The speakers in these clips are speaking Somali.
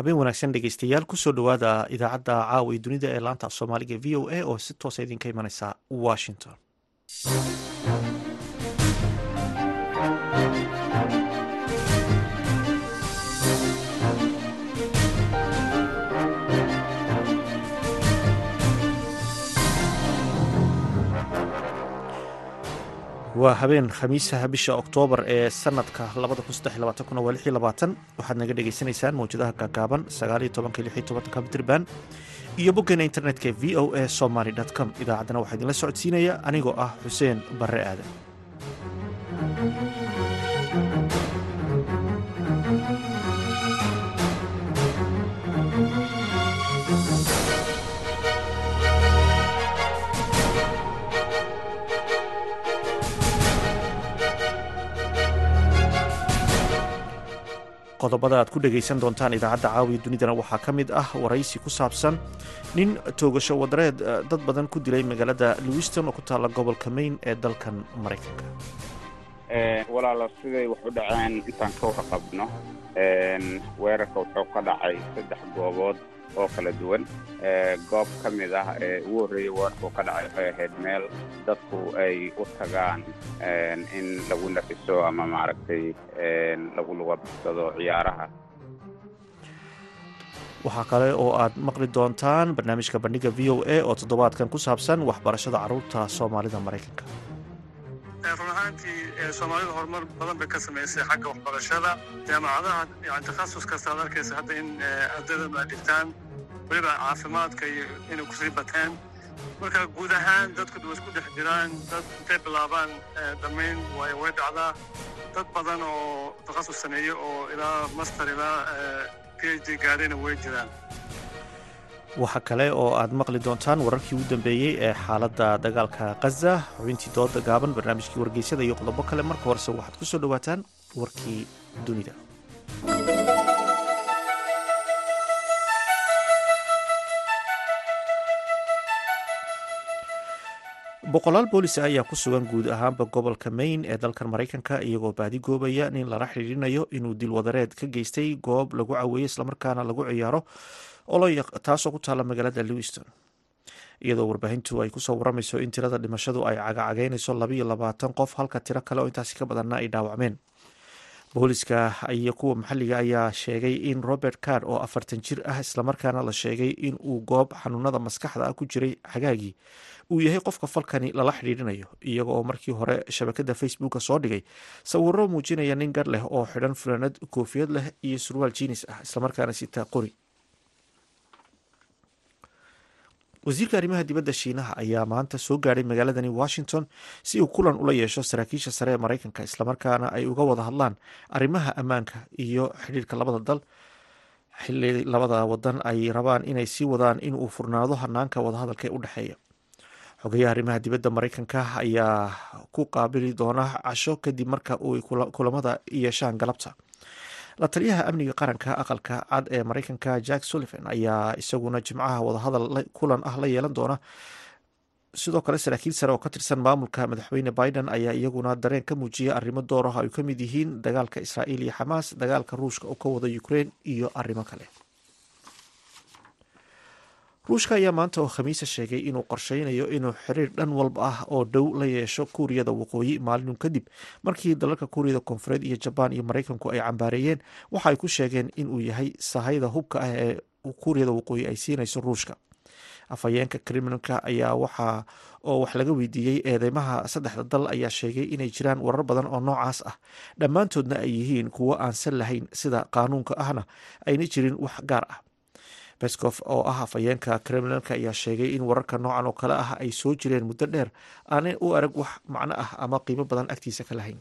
habeen wanaagsan dhegeystayaal ku soo dhowaada idaacadda caawa iyo dunida ee laanta af soomaaliga v o a oo si toosa idinka imaneysa washington waa habeen khamiisaha bisha oktoobar ee sanadka waxaad naga dhegeysanaysaan mawjadaha gaagaaban mitrban iyo boggeena internetka v o a somaly com. Idaacaddana waxaa idinla socodsiinaya anigoo ah xuseen barre aadan qodobada aad ku dhegaysan doontaan idaacadda caawiya dunidana waxaa ka mid ah waraysi ku saabsan nin toogasho wadareed dad badan ku dilay magaalada lewiston oo ku taalla gobolka maine ee dalkan maraykanka walaalo siday wax u dhaceen intaan ka warqabno. Weerarka wuxuu ka dhacay saddex goobood oo kala duwan goob ka mid ah ee ugu horreeyey weerarkuu ka dhacay waxay ahayd meel dadku ay u tagaan in lagu nafiso ama maaragtay lagu lugabadsado ciyaaraha. Waxaa kale oo aad maqli doontaan barnaamijka bandhiga v o a oo toddobaadkan ku saabsan waxbarashada carruurta soomaalida maraykanka run ahaantii soomaalida horumar badan bay ka samaysay xagga waxbarashada jaamacadaha yani takhasus kasta ad arkaysa hadda in ardaydan ay dhigtaan weliba caafimaadka iyo inay ku sii bateen. Marka guud ahaan dadku wa isku dhex jiraan dad intay bilaabaan dhammayn way way dhacdaa. Dad badan oo takhasus sameeye oo ilaa master ilaa p h d gaadhayna way jiraan waxaa kale oo aad maqli doontaan wararkii ugu dambeeyey ee xaaladda dagaalka khaza xubintii dooda gaaban barnaamijkii wargeysyada iyo qodobo kale marka horese waxaad ku soo dhowaataan warkii dunida. Boqolaal boolis ayaa ku sugan guud ahaanba gobolka maine ee dalkan maraykanka iyagoo baadigoobaya nin lala xidhiirinayo inuu dilwadareed ka geystay goob lagu caweeyo islamarkaana lagu ciyaaro taasoo ku taalla magaalada lewiston. Iyadoo warbaahintu ay ku soo waramayso in tirada dhimashadu ay cagacagaynayso labayo labaatan qof halka tiro kale oo intaasi ka badanna ay dhaawacmeen. Booliska iyo kuwa maxalliga ayaa sheegay in robert card oo afartan jir ah islamarkaana la sheegay in uu goob xanuunada maskaxda ah ku jiray xagaagii uu yahay qofka falkani lala xidhiirinayo iyaga oo markii hore shabakada facebooka soo dhigay sawiro muujinaya nin gar leh oo xidhan fulaanad koofiyad leh iyo surwaal jinis ah islamarkaana sitaa qori wasiirka arrimaha dibadda shiinaha ayaa maanta soo gaadhay magaaladani washington si uu kulan ula yeesho saraakiisha sare ee maraykanka islamarkaana ay uga wada hadlaan arrimaha ammaanka iyo xidhiirka labada dal. Xili labada wadan ay rabaan inay sii wadaan in uu furnaado hanaanka wadahadalka ee u dhexeeya xogeyaha arrimaha dibadda maraykanka ayaa ku qaabili doona casho kadib marka uu kulamada yeeshaan galabta la taliyaha amniga qaranka aqalka cad ee maraykanka jack sullivan ayaa isaguna jimcaha wadahadal kulan ah la yeelan doona. Sidoo kale saraakiil sare oo ka tirsan maamulka madaxweyne biden ayaa iyaguna dareen ka muujiyay arrimo door ah ay ka mid yihiin dagaalka israa'iil iyo xamaas dagaalka ruushka oo ka wada ukraine iyo arrimo kale ruushka ayaa maanta oo khamiisa sheegay inuu qorsheynayo inuu xiriir dhan walba ah oo dhow la yeesho kuuriyada waqooyi maalin kadib markii dalalka kuuriyada koonfureed iyo jabaan iyo maraykanku ay cambaareeyeen waxa ay ku sheegeen inuu yahay sahayda hubka ah ee kuuriyada waqooyi ay siinayso ruushka. Afhayeenka kremlinka ayaa waxa oo wax laga weydiiyey eedeymaha saddexda dal ayaa sheegay inay jiraan warar badan oo noocaas ah. Dhammaantoodna ay yihiin kuwo aan sal lahayn sida qaanuunka ahna ayna jirin wax gaar ah bescof oo ah afhayeenka kremlinka ayaa sheegay in wararka noocan oo kale ah ay soo jireen muddo dheer. Aanay u arag wax macno ah ama qiimo badan agtiisa ka lahayn.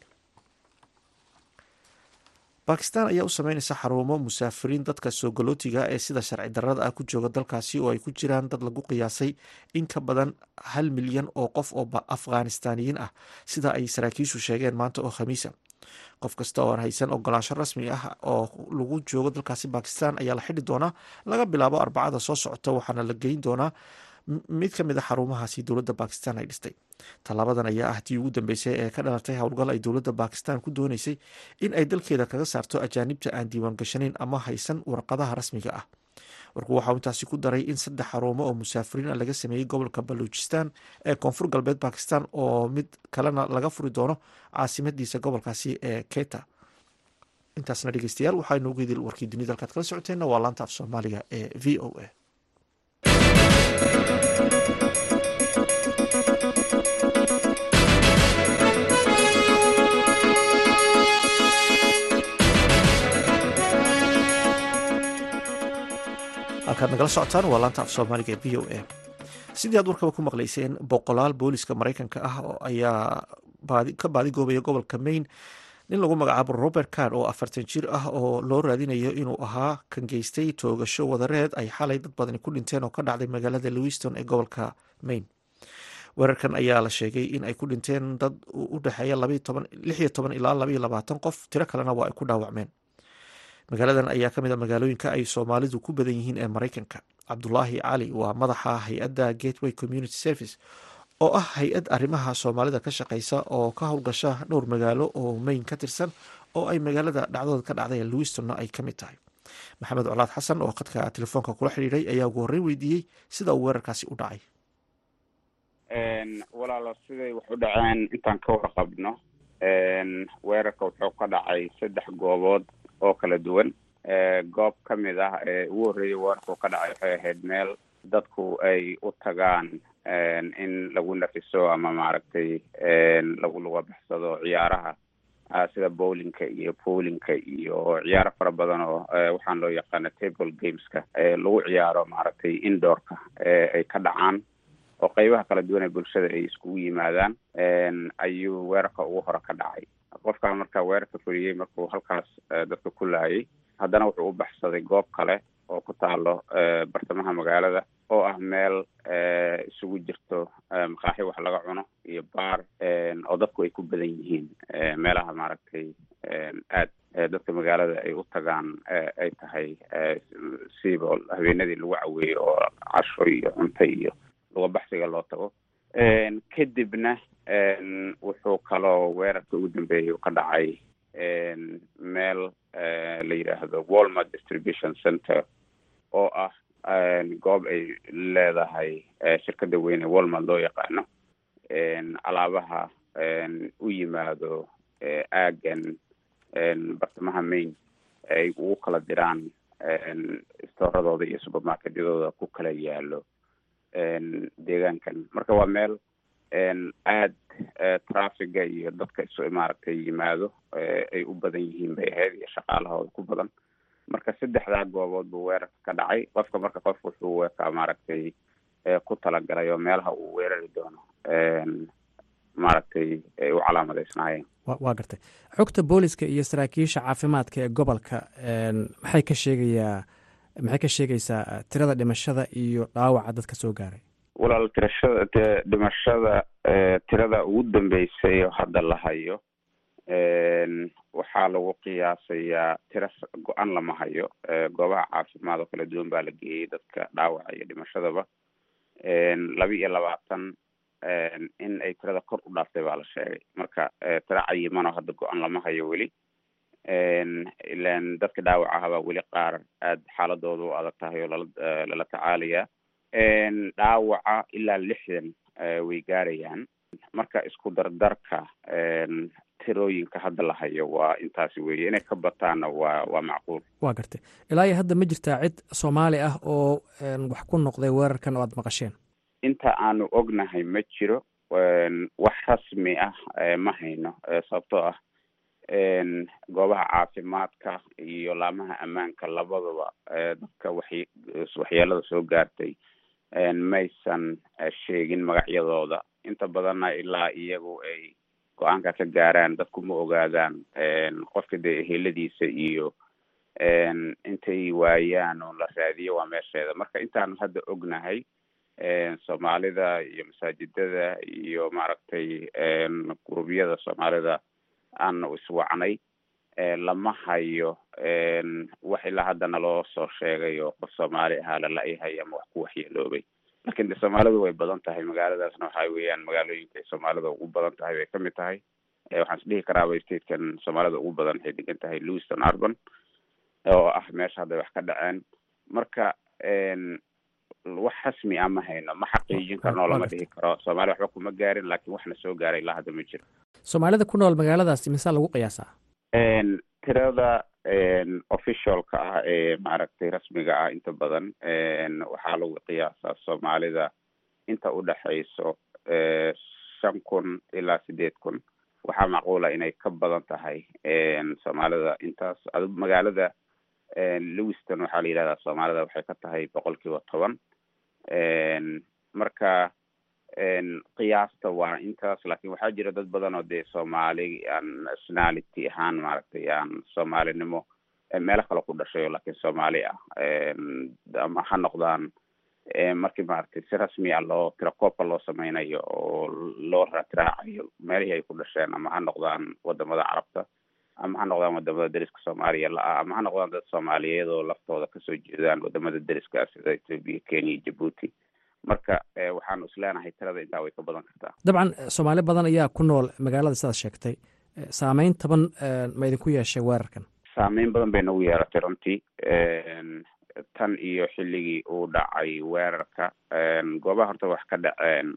Bakistan ayaa u sameynaysa xarumo musaafiriin dadka soo galootiga ee sida sharci darrada ah ku jooga dalkaasi oo ay ku jiraan dad lagu qiyaasay in ka badan hal milyan oo qof oo afghanistaaniyiin ah. Sida ay saraakiishu sheegeen maanta oo khamiisa qof kasta oo aan haysan ogolaansho rasmi ah oo lagu joogo dalkaasi bakistan ayaa la xidhi doonaa laga bilaabo arbacada soo socota waxaana la geyn doonaa mid ka mid a xarumahaasi dowladda bakistan ay dhistay. Tallaabadan ayaa ah tii ugu dambeysay ee ka dhalatay howlgal ay dowladda bakistan ku dooneysay in ay dalkeeda kaga saarto ajaanibta aan diiwaan gashanayn ama haysan warqadaha rasmiga ah warku waxauu intaasi ku daray in saddex xarumo oo musaafiriin laga sameeyey gobolka baluujistan ee koonfur galbeed bakistan oo mid kalena laga furi doono caasimadiisa gobolkaasi ee keta intaasna dhegeystayaal waxaa inoogu idil warkii dunida halkaad kala socoteenna waa laanta af soomaaliga ee v o a nagala socotaan waa laanta af soomaaliga v o a. Sidii aad warkaba ku maqlayseen boqolaal booliska mareykanka ah ayaa ka baadigoobaya gobolka maine nin lagu magacaabo robert card oo afartan jir ah oo loo raadinayo inuu ahaa kan geystay toogasho wadareed ay xalay dad badani ku dhinteen oo ka dhacday magaalada lewiston ee gobolka maine. Weerarkan ayaa la sheegay in ay ku dhinteen dad u dhexeeya ilaa qof tiro kalena waa ay ku dhaawacmeen magaaladan ayaa ka mid a magaalooyinka ay soomaalidu ku badan yihiin ee mareykanka cabdulaahi cali waa madaxa hay'adda gateway community service oo ah hay'ad arrimaha soomaalida ka shaqeysa oo ka howlgasha dhowr magaalo oo mayn ka tirsan oo ay magaalada dhacdooda ka dhacday lewistonna ay ka mid tahay. Maxamed colaad xasan oo khadka telefoonka kula xidhiiray ayaa ugu horreyn weydiiyey sida uu weerarkaasi u dhacay. Walaalo siday wax u dhaceen intaan ka warqabno. Weerarka wuxuu ka dhacay saddex goobood oo kala duwan goob ka mid ah ee ugu horreeyay weerarkuu ka dhacay waxay ahayd meel dadku ay u tagaan in lagu nafiso ama maaragtay lagu luga baxsado ciyaaraha sida bowlinka iyo bowlinka iyo ciyaaro fara badan oo waxaan loo yaqaana table gameska lagu ciyaaro maaragtay indoorka ay ka dhacaan oo qeybaha kala duwan ee bulshada ay iskugu yimaadaan ayuu weerarka ugu hore ka dhacay qofkaa marka weerarka fuliyey markuu halkaas dadka ku laayay haddana wuxuu u baxsaday goob kale oo ku taalo bartamaha magaalada oo ah meel isugu jirto maqaaxi wax laga cuno iyo baar oo dadku ay ku badan yihiin meelaha maaragtay aad dadka magaalada ay u tagaan ay tahay siiba habeenadii lagu caweeyo oo casho iyo cunto iyo luga baxsiga loo tago kadibna wuxuu kaloo weerarka ugu dambeeyay ka dhacay meel la yidhaahdo walmart distribution center oo ah goob ay leedahay shirkada weyn ee walmart loo yaqaano. Alaabaha u yimaado aagan bartamaha maine ay ugu kala diraan stooradooda iyo supermarketyadooda ku kala yaalo deegaankan. Marka waa meel aad trafiga iyo dadka isu maaragtay yimaado ay u badan yihiin bay ahayd iyo shaqaalahooda ku badan. Marka saddexdaa goobood buu weerarka ka dhacay. Qofka marka qof wuxuu weekaa maaragtay ku talagalay oo meelaha uu weerari doono maaragtay ay u calaamadaysnaayeen waa gartay. Xogta booliska iyo saraakiisha caafimaadka ee gobolka maxay ka sheegayaa maxay ka sheegaysaa tirada dhimashada iyo dhaawaca dadka soo gaaray? Walaal tirashada dhimashada tirada ugu dambeysay oo hadda la hayo waxaa lagu qiyaasayaa tiro go-an lama hayo. Goobaha caafimaad oo kala duwan baa la geeyey dadka dhaawaca iyo dhimashadaba. Laba iyo labaatan in ay tirada kor u dhaaftay baa la sheegay. Marka tiro cayimanoo hadda go-an lama hayo weli ilan dadka dhaawac ahabaa weli qaar aad xaaladooda u adag tahay oo lala lala tacaalaya dhaawaca ilaa lixdan way gaarayaan. Marka isku dardarka tirooyinka hadda la hayo waa intaasi weeye. Inay ka bataanna waa waa macquul. Waa gartay ilaa iyo hadda ma jirtaa cid soomaali ah oo wax ku noqday weerarkan oo aad maqasheen? Inta aanu ognahay ma jiro wax rasmi ah ma hayno sababtoo ah goobaha caafimaadka iyo laamaha ammaanka labadaba dadka waxy waxyeelada soo gaartay maysan sheegin magacyadooda. Inta badanna ilaa iyagu ay go'aanka ka gaaraan dadku ma ogaadaan qofka dee eheladiisa iyo intay waayaan oo la raadiyo waa meesheeda. Marka intaanu hadda ognahay soomaalida iyo masaajidada iyo maaragtay gurubyada soomaalida aanu iswacnay lama hayo wax ilaa haddana loo soo sheegay oo qof soomaali ahaa lala-yahay ama wax ku waxyeeloobay laakiin de soomaalidu way badan tahay magaaladaasna waxa weeyaan magaalooyinka soomaalida ugu badan tahay bay ka mid tahay. Waxaan isdhihi karaaba statekan soomaalida ugu badan waxay degan tahay lewiston urban oo ah meesha hadday wax ka dhaceen. Marka wax rasmi ah ma hayno ma xaqiijin karno lama dhihi karo. Soomaaliya waxba kuma gaarin laakiin waxna soo gaaray ilaa hadda ma jiro soomaalida ku nool magaaladaasi misaa lagu qiyaasaa? Tirada officialka ah ee maaragtay rasmiga ah inta badan waxaa lagu qiyaasaa soomaalida inta udhexayso shan kun ilaa sideed kun. Waxaa macquula inay ka badan tahay soomaalida. Intaas adu magaalada lewiston waxaa la yidhahdaa soomaalida waxay ka tahay boqol kiiba toban marka qiyaasta waa intaas laakiin waxaa jira dad badan oo dee soomaali aan nationality ahaan maaragtay aan soomaalinimo meelo kale ku dhashay laakiin soomaali ah. Ama ha noqdaan markii maaragtay si rasmi ah loo tirakoobka loo sameynayo oo loo raatiraacayo meelihii ay ku dhasheen ama ha noqdaan waddamada carabta ama ha noqdaan waddamada deriska soomaaliya la-ah ama ha noqdaan dad soomaaliyeed oo laftooda ka soo jeedaan waddamada deriska sida ethoopia kenya jabuuti marka waxaanu isleenahay tirada intaa way ka badan kartaa. Dabcan soomaali badan ayaa ku nool magaalada sidaad sheegtay. Saameyn taban ma idinku yeeshay weerarkan? Saameyn badan bay nagu yeeratay runtii. Tan iyo xilligii uu dhacay weerarka goobaha horta wax ka dhaceen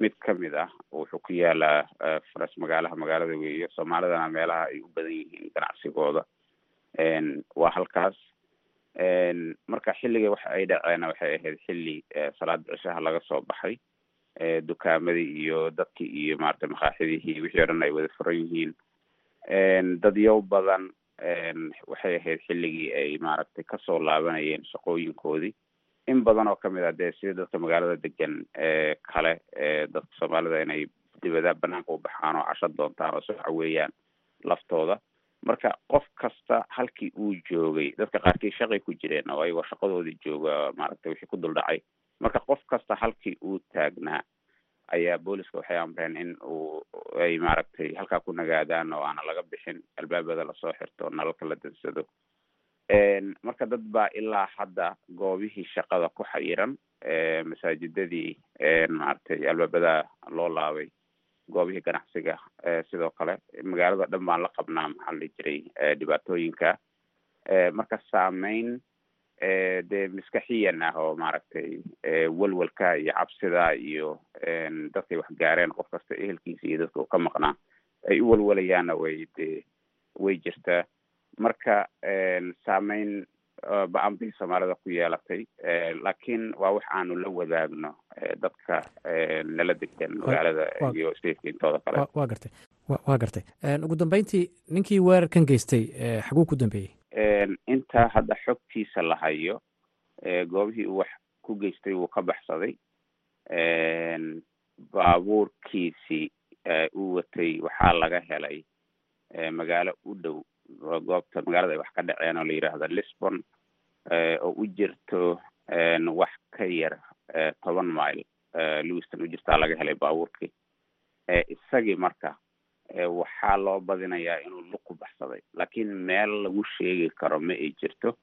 mid ka mid ah wuxuu ku yaalaa faras magaalaha magaalada weeye soomaalidana meelaha ay u badan yihiin ganacsigooda. Waa halkaas marka xilliga waxa ay dhaceena waxay ahayd xilli salaada cishaha laga soo baxay dukaamadii iyo dadkii iyo maaragtay makaaxidihii wixii o dhan ay wada furan yihiin. Dadyow badan waxay ahayd xilligii ay maaragtay ka soo laabanayeen shaqooyinkoodii. In badan oo ka mid ah dee sida dadka magaalada degan kale dadka soomaalida inay dibada banaanka u baxaan oo casho doontaan oo soo caweeyaan laftooda marka qof kasta halkii uu joogay dadka qaarkii shaqay ku jireen oo ayagoo shaqadoodii jooga maaragtay wixii ku dul dhacay marka qof kasta halkii uu taagnaa ayaa booliska waxay amreen in uu ay maaragtay halkaa ku nagaadaan oo aana laga bixin albaabada la soo xirto nalalka la dansado marka dad baa ilaa hadda goobihii shaqada ku xayiran masaajidadii maaragtay albaabada loo laabay goobihii ganacsiga sidoo kale magaalada dhan baan la qabnaa maxaa la jiray dhibaatooyinka. Marka saameyn dee maskaxiyan ah oo maaragtay welwelka iyo cabsida iyo dadkay wax gaareen qof kasta ehelkiisa iyo dadka uu ka maqnaa ay u welwelayaanna way dee way jirtaa marka saameyn ba'an bay soomaalida ku yeelatay laakiin waa wax aanu la wadaagno dadka nala degan magaalada iyo stateka intooda kale. wa gartay. Wa gartay. Ugu dambeyntii ninkii weerarkan geystay xaguu ku dambeeyey? Inta hadda xogtiisa la hayo goobihii uu wax ku geystay wuu ka baxsaday. Baabuurkiisii uu watay waxaa laga helay magaalo u dhow goobta magaalada ay wax ka dhaceen oo la yidhaahda lisbon oo u jirto wax ka yar toban mile lewiston u jirtaa laga helay baabuurkii. Isagii marka waxaa loo badinayaa inuu lug ku baxsaday laakiin meel lagu sheegi karo ma ay jirto.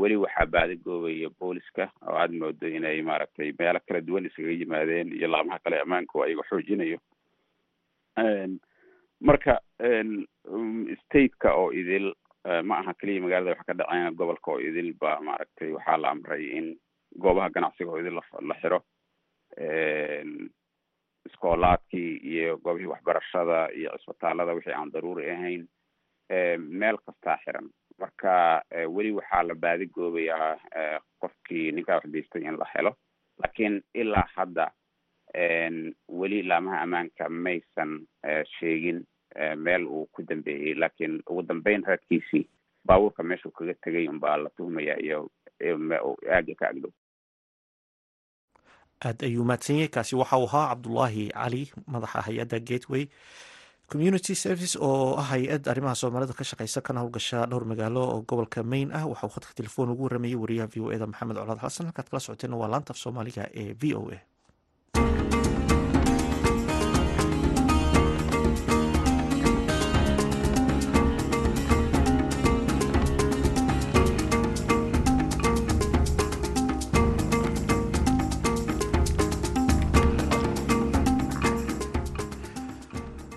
Weli waxaa baadigoobaya booliska oo aada moodo inay maaragtay meelo kala duwan iskaga yimaadeen iyo laamaha kale ammaanka oo ayaga xoojinayo. Marka stateka oo idil ma aha keliya magaalada wax ka dhaceen gobolka oo idil ba maaragtay waxaa la amray in goobaha ganacsiga oo idil la xiro iskoolaadkii iyo goobihii waxbarashada iyo cisbitaalada wixii aan daruuri ahayn meel kastaa xiran. Marka weli waxaa la baadigoobayaa qofkii ninkaa wax geystay in la helo. Laakiin ilaa hadda weli laamaha ammaanka maysan sheegin meel uu ku dambeeyey. Laakiin ugu dambeyn raadkiisii baabuurka meeshuu kaga tegay unbaa la tuhmaya iyo aaga ka agdhow aad ayuu mahadsan yahay kaasi waxa uu ahaa cabdulaahi cali madaxa hay'adda gateway community service oo ah hay'ad arrimaha soomaalida ka shaqeysa kana howlgasha dhowr magaalo oo gobolka maine ah. Waxa uu khadka telefoon ugu waramayey wariyaha v o eda maxamed colaad xasan. Halkaad kala socoteen waa laanta af soomaaliga ee v o a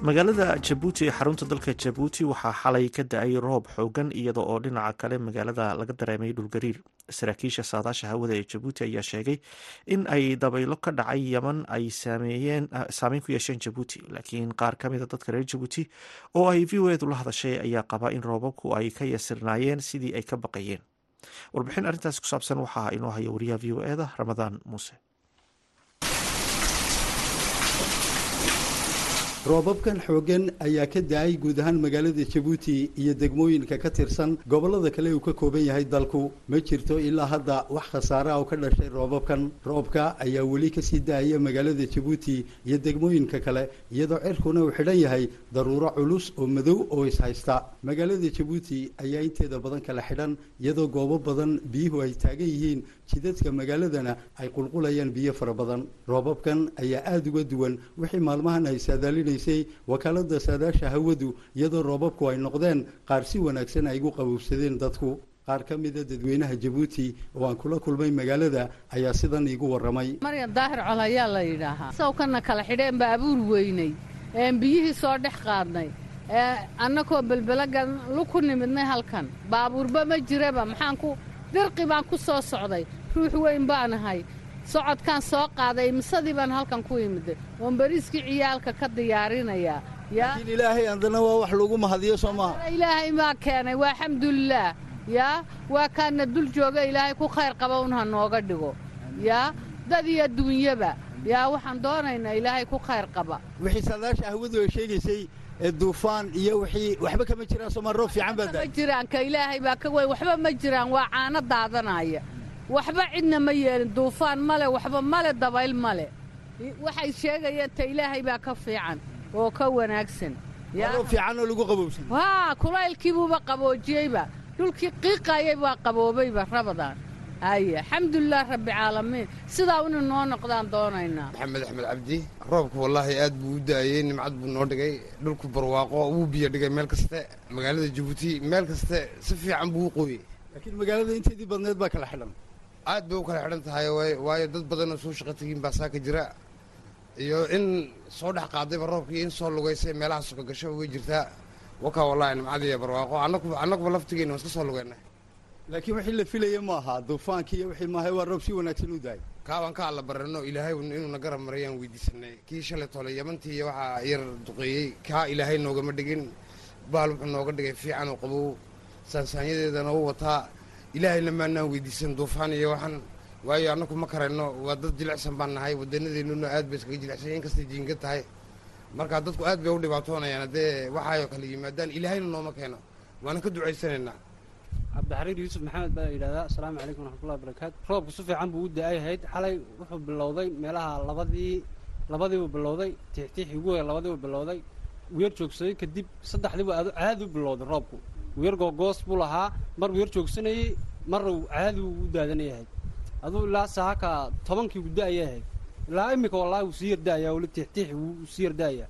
magaalada jabuuti ee xarunta dalka jabuuti waxaa xalay ka da'ay roob xoogan iyada oo dhinaca kale magaalada laga dareemay dhulgariir saraakiisha saadaasha hawada ee jabuuti ayaa sheegay in ay dabaylo ka dhacay yeman ay saameyn ku yeesheen jabuuti laakiin qaar ka mida dadka reer jabuuti oo ay v o edu la hadashay ayaa qaba in roobabku ay ka yasirnaayeen sidii ay ka baqayeen. Warbixin arrintaas ku saabsan waxaa inoo haya wariyaha v o eda ramadaan muuse roobabkan xooggan ayaa ka da'ay guud ahaan magaalada jabuuti iyo degmooyinka ka tirsan gobollada kale uu ka kooban yahay dalku. Ma jirto ilaa hadda wax khasaare ah oo ka dhashay roobabkan. Roobka ayaa weli ka sii da'aya magaalada jabuuti iyo degmooyinka kale iyadoo cirkuna uu xidhan yahay daruuro culus oo madow oo ishaysta magaalada jabuuti ayaa inteeda badan kala xidhan iyadoo goobo badan biyuhu ay taagan yihiin jidadka magaaladana ay qulqulayaan biyo fara badan. Roobabkan ayaa aada uga duwan. Wixii maalmahan ay saadaalinaysay wakaalada saadaasha hawadu iyadoo roobabku ay noqdeen qaar si wanaagsan ay gu qabowsadeen dadku. Qaar ka mida dadweynaha jabuuti oo aan kula kulmay magaalada ayaa sidan iigu warramay. Maryan daahir col ayaa la yidhaahaa. Sawkana kala xidheen baa abuur weynay. Een biyihii soo dhex qaadnay. Ee annakoo belbelagan luku nimidnay halkan. Baabuurba ma jiraba maxaan dirqi baan ku soo socday. Ruux weyn baan ahay. Socodkaan soo qaaday misadii baan halkan ku imiday oon beriiskii ciyaalka ka diyaarinayaa yaa laakiin ilaahay andana waa wax lagu mahadiyo soo maaha ilaahay maa keenay waa alxamdulilaah yaa waa kaana dul jooga ilaahay ku khayr qaba un ha nooga dhigo. Yaa dad iyo duunyaba yaa waxaan doonaynaa ilaahay ku khayr qaba. Wixii saadaasha hawadu ay sheegaysay ee duufaan iyo wixii waxba kama jiraan sooma roob fiican baa ma jiraan ka ilaahay baa ka weyn waxba ma jiraan waa caano daadanaya waxba cidna ma yeelin duufaan male waxba male dabayl male waxay sheegayeen ta ilaahay baa ka fiican oo ka wanaagsan. Waa roob fiican oo lagu qabowsan haa kulaylkiibuuba qaboojiyeyba dhulkii qiiqayay baa qaboobayba rabadaan haye alxamdulilah rabbicaalamiin sidaa inu noo noqdaan doonaynaa maxamed axmed cabdi roobku wallaahi aad buu u da'ayey nimcad buu noo dhigay dhulku barwaaqo wuu biyo dhigay meel kaste magaalada jabuuti meel kaste si fiican buu u qooyey laakiin magaalada inteedii badneed baa kala xidhan. Aad bay u kala xidhan tahay waay- waayo dad badan oo soo shaqo tegin baa saaka jira. Iyo in soo dhex qaadayba roobkii in soo lugaysay meelaha suka gasho way jirtaa. Wakaa wallaahi nimcad iyo barwaaqo. Annaguba laftigeena waan iska soo lugeynay laakiin wixii la filaya ma aha duufaankii iyo wixii maahay waa roob si wanaagsan u daay kaabaan ka alla barano ilaahay inuuna garab marayaan weydiisanay kii shalay tole yamantii waxaa yar duqeeyey kaa ilaahay noogama dhigin baal wuxuu nooga dhigay fiican oo qabow. Saansaanyadeedana u wataa. Ilaahayna maanaan weydiisan duufaan iyo waxaan. Waayo annagu ma karayno waa dad jilicsan baan nahay wadanadeennuna aad bay iskaga jilicsan inkastay jiinga tahay. Marka dadku aad bay u dhibaatoonayaan haddee waxaayoo kale yimaadaan ilaahayna nooma keeno. Waana ka ducaysanaynaa cabdixariir yuusuf maxamed baa yidhahdaa asalaamu calaykum waraxmatullahi barakaatu roobku si fiican buu u da'ay ahayd xalay wuxuu bilowday meelaha labadii labadiibuu bilowday tiixtiixii ugu weyn labadiibuu bilowday. Wuu yar joogsaday kadib saddexdiibu aad caadi u bilowday roobku. Wuu yar googoos buu lahaa mar wuu yar joogsanayey marna caadi u daadanay ahayd aduu ilaa saaka tobankii uu da'ayay ahayd ilaa iminka wallaahi wuu sii yar da'ayaa weli tiixtiixi wuu sii yar da'ayaa.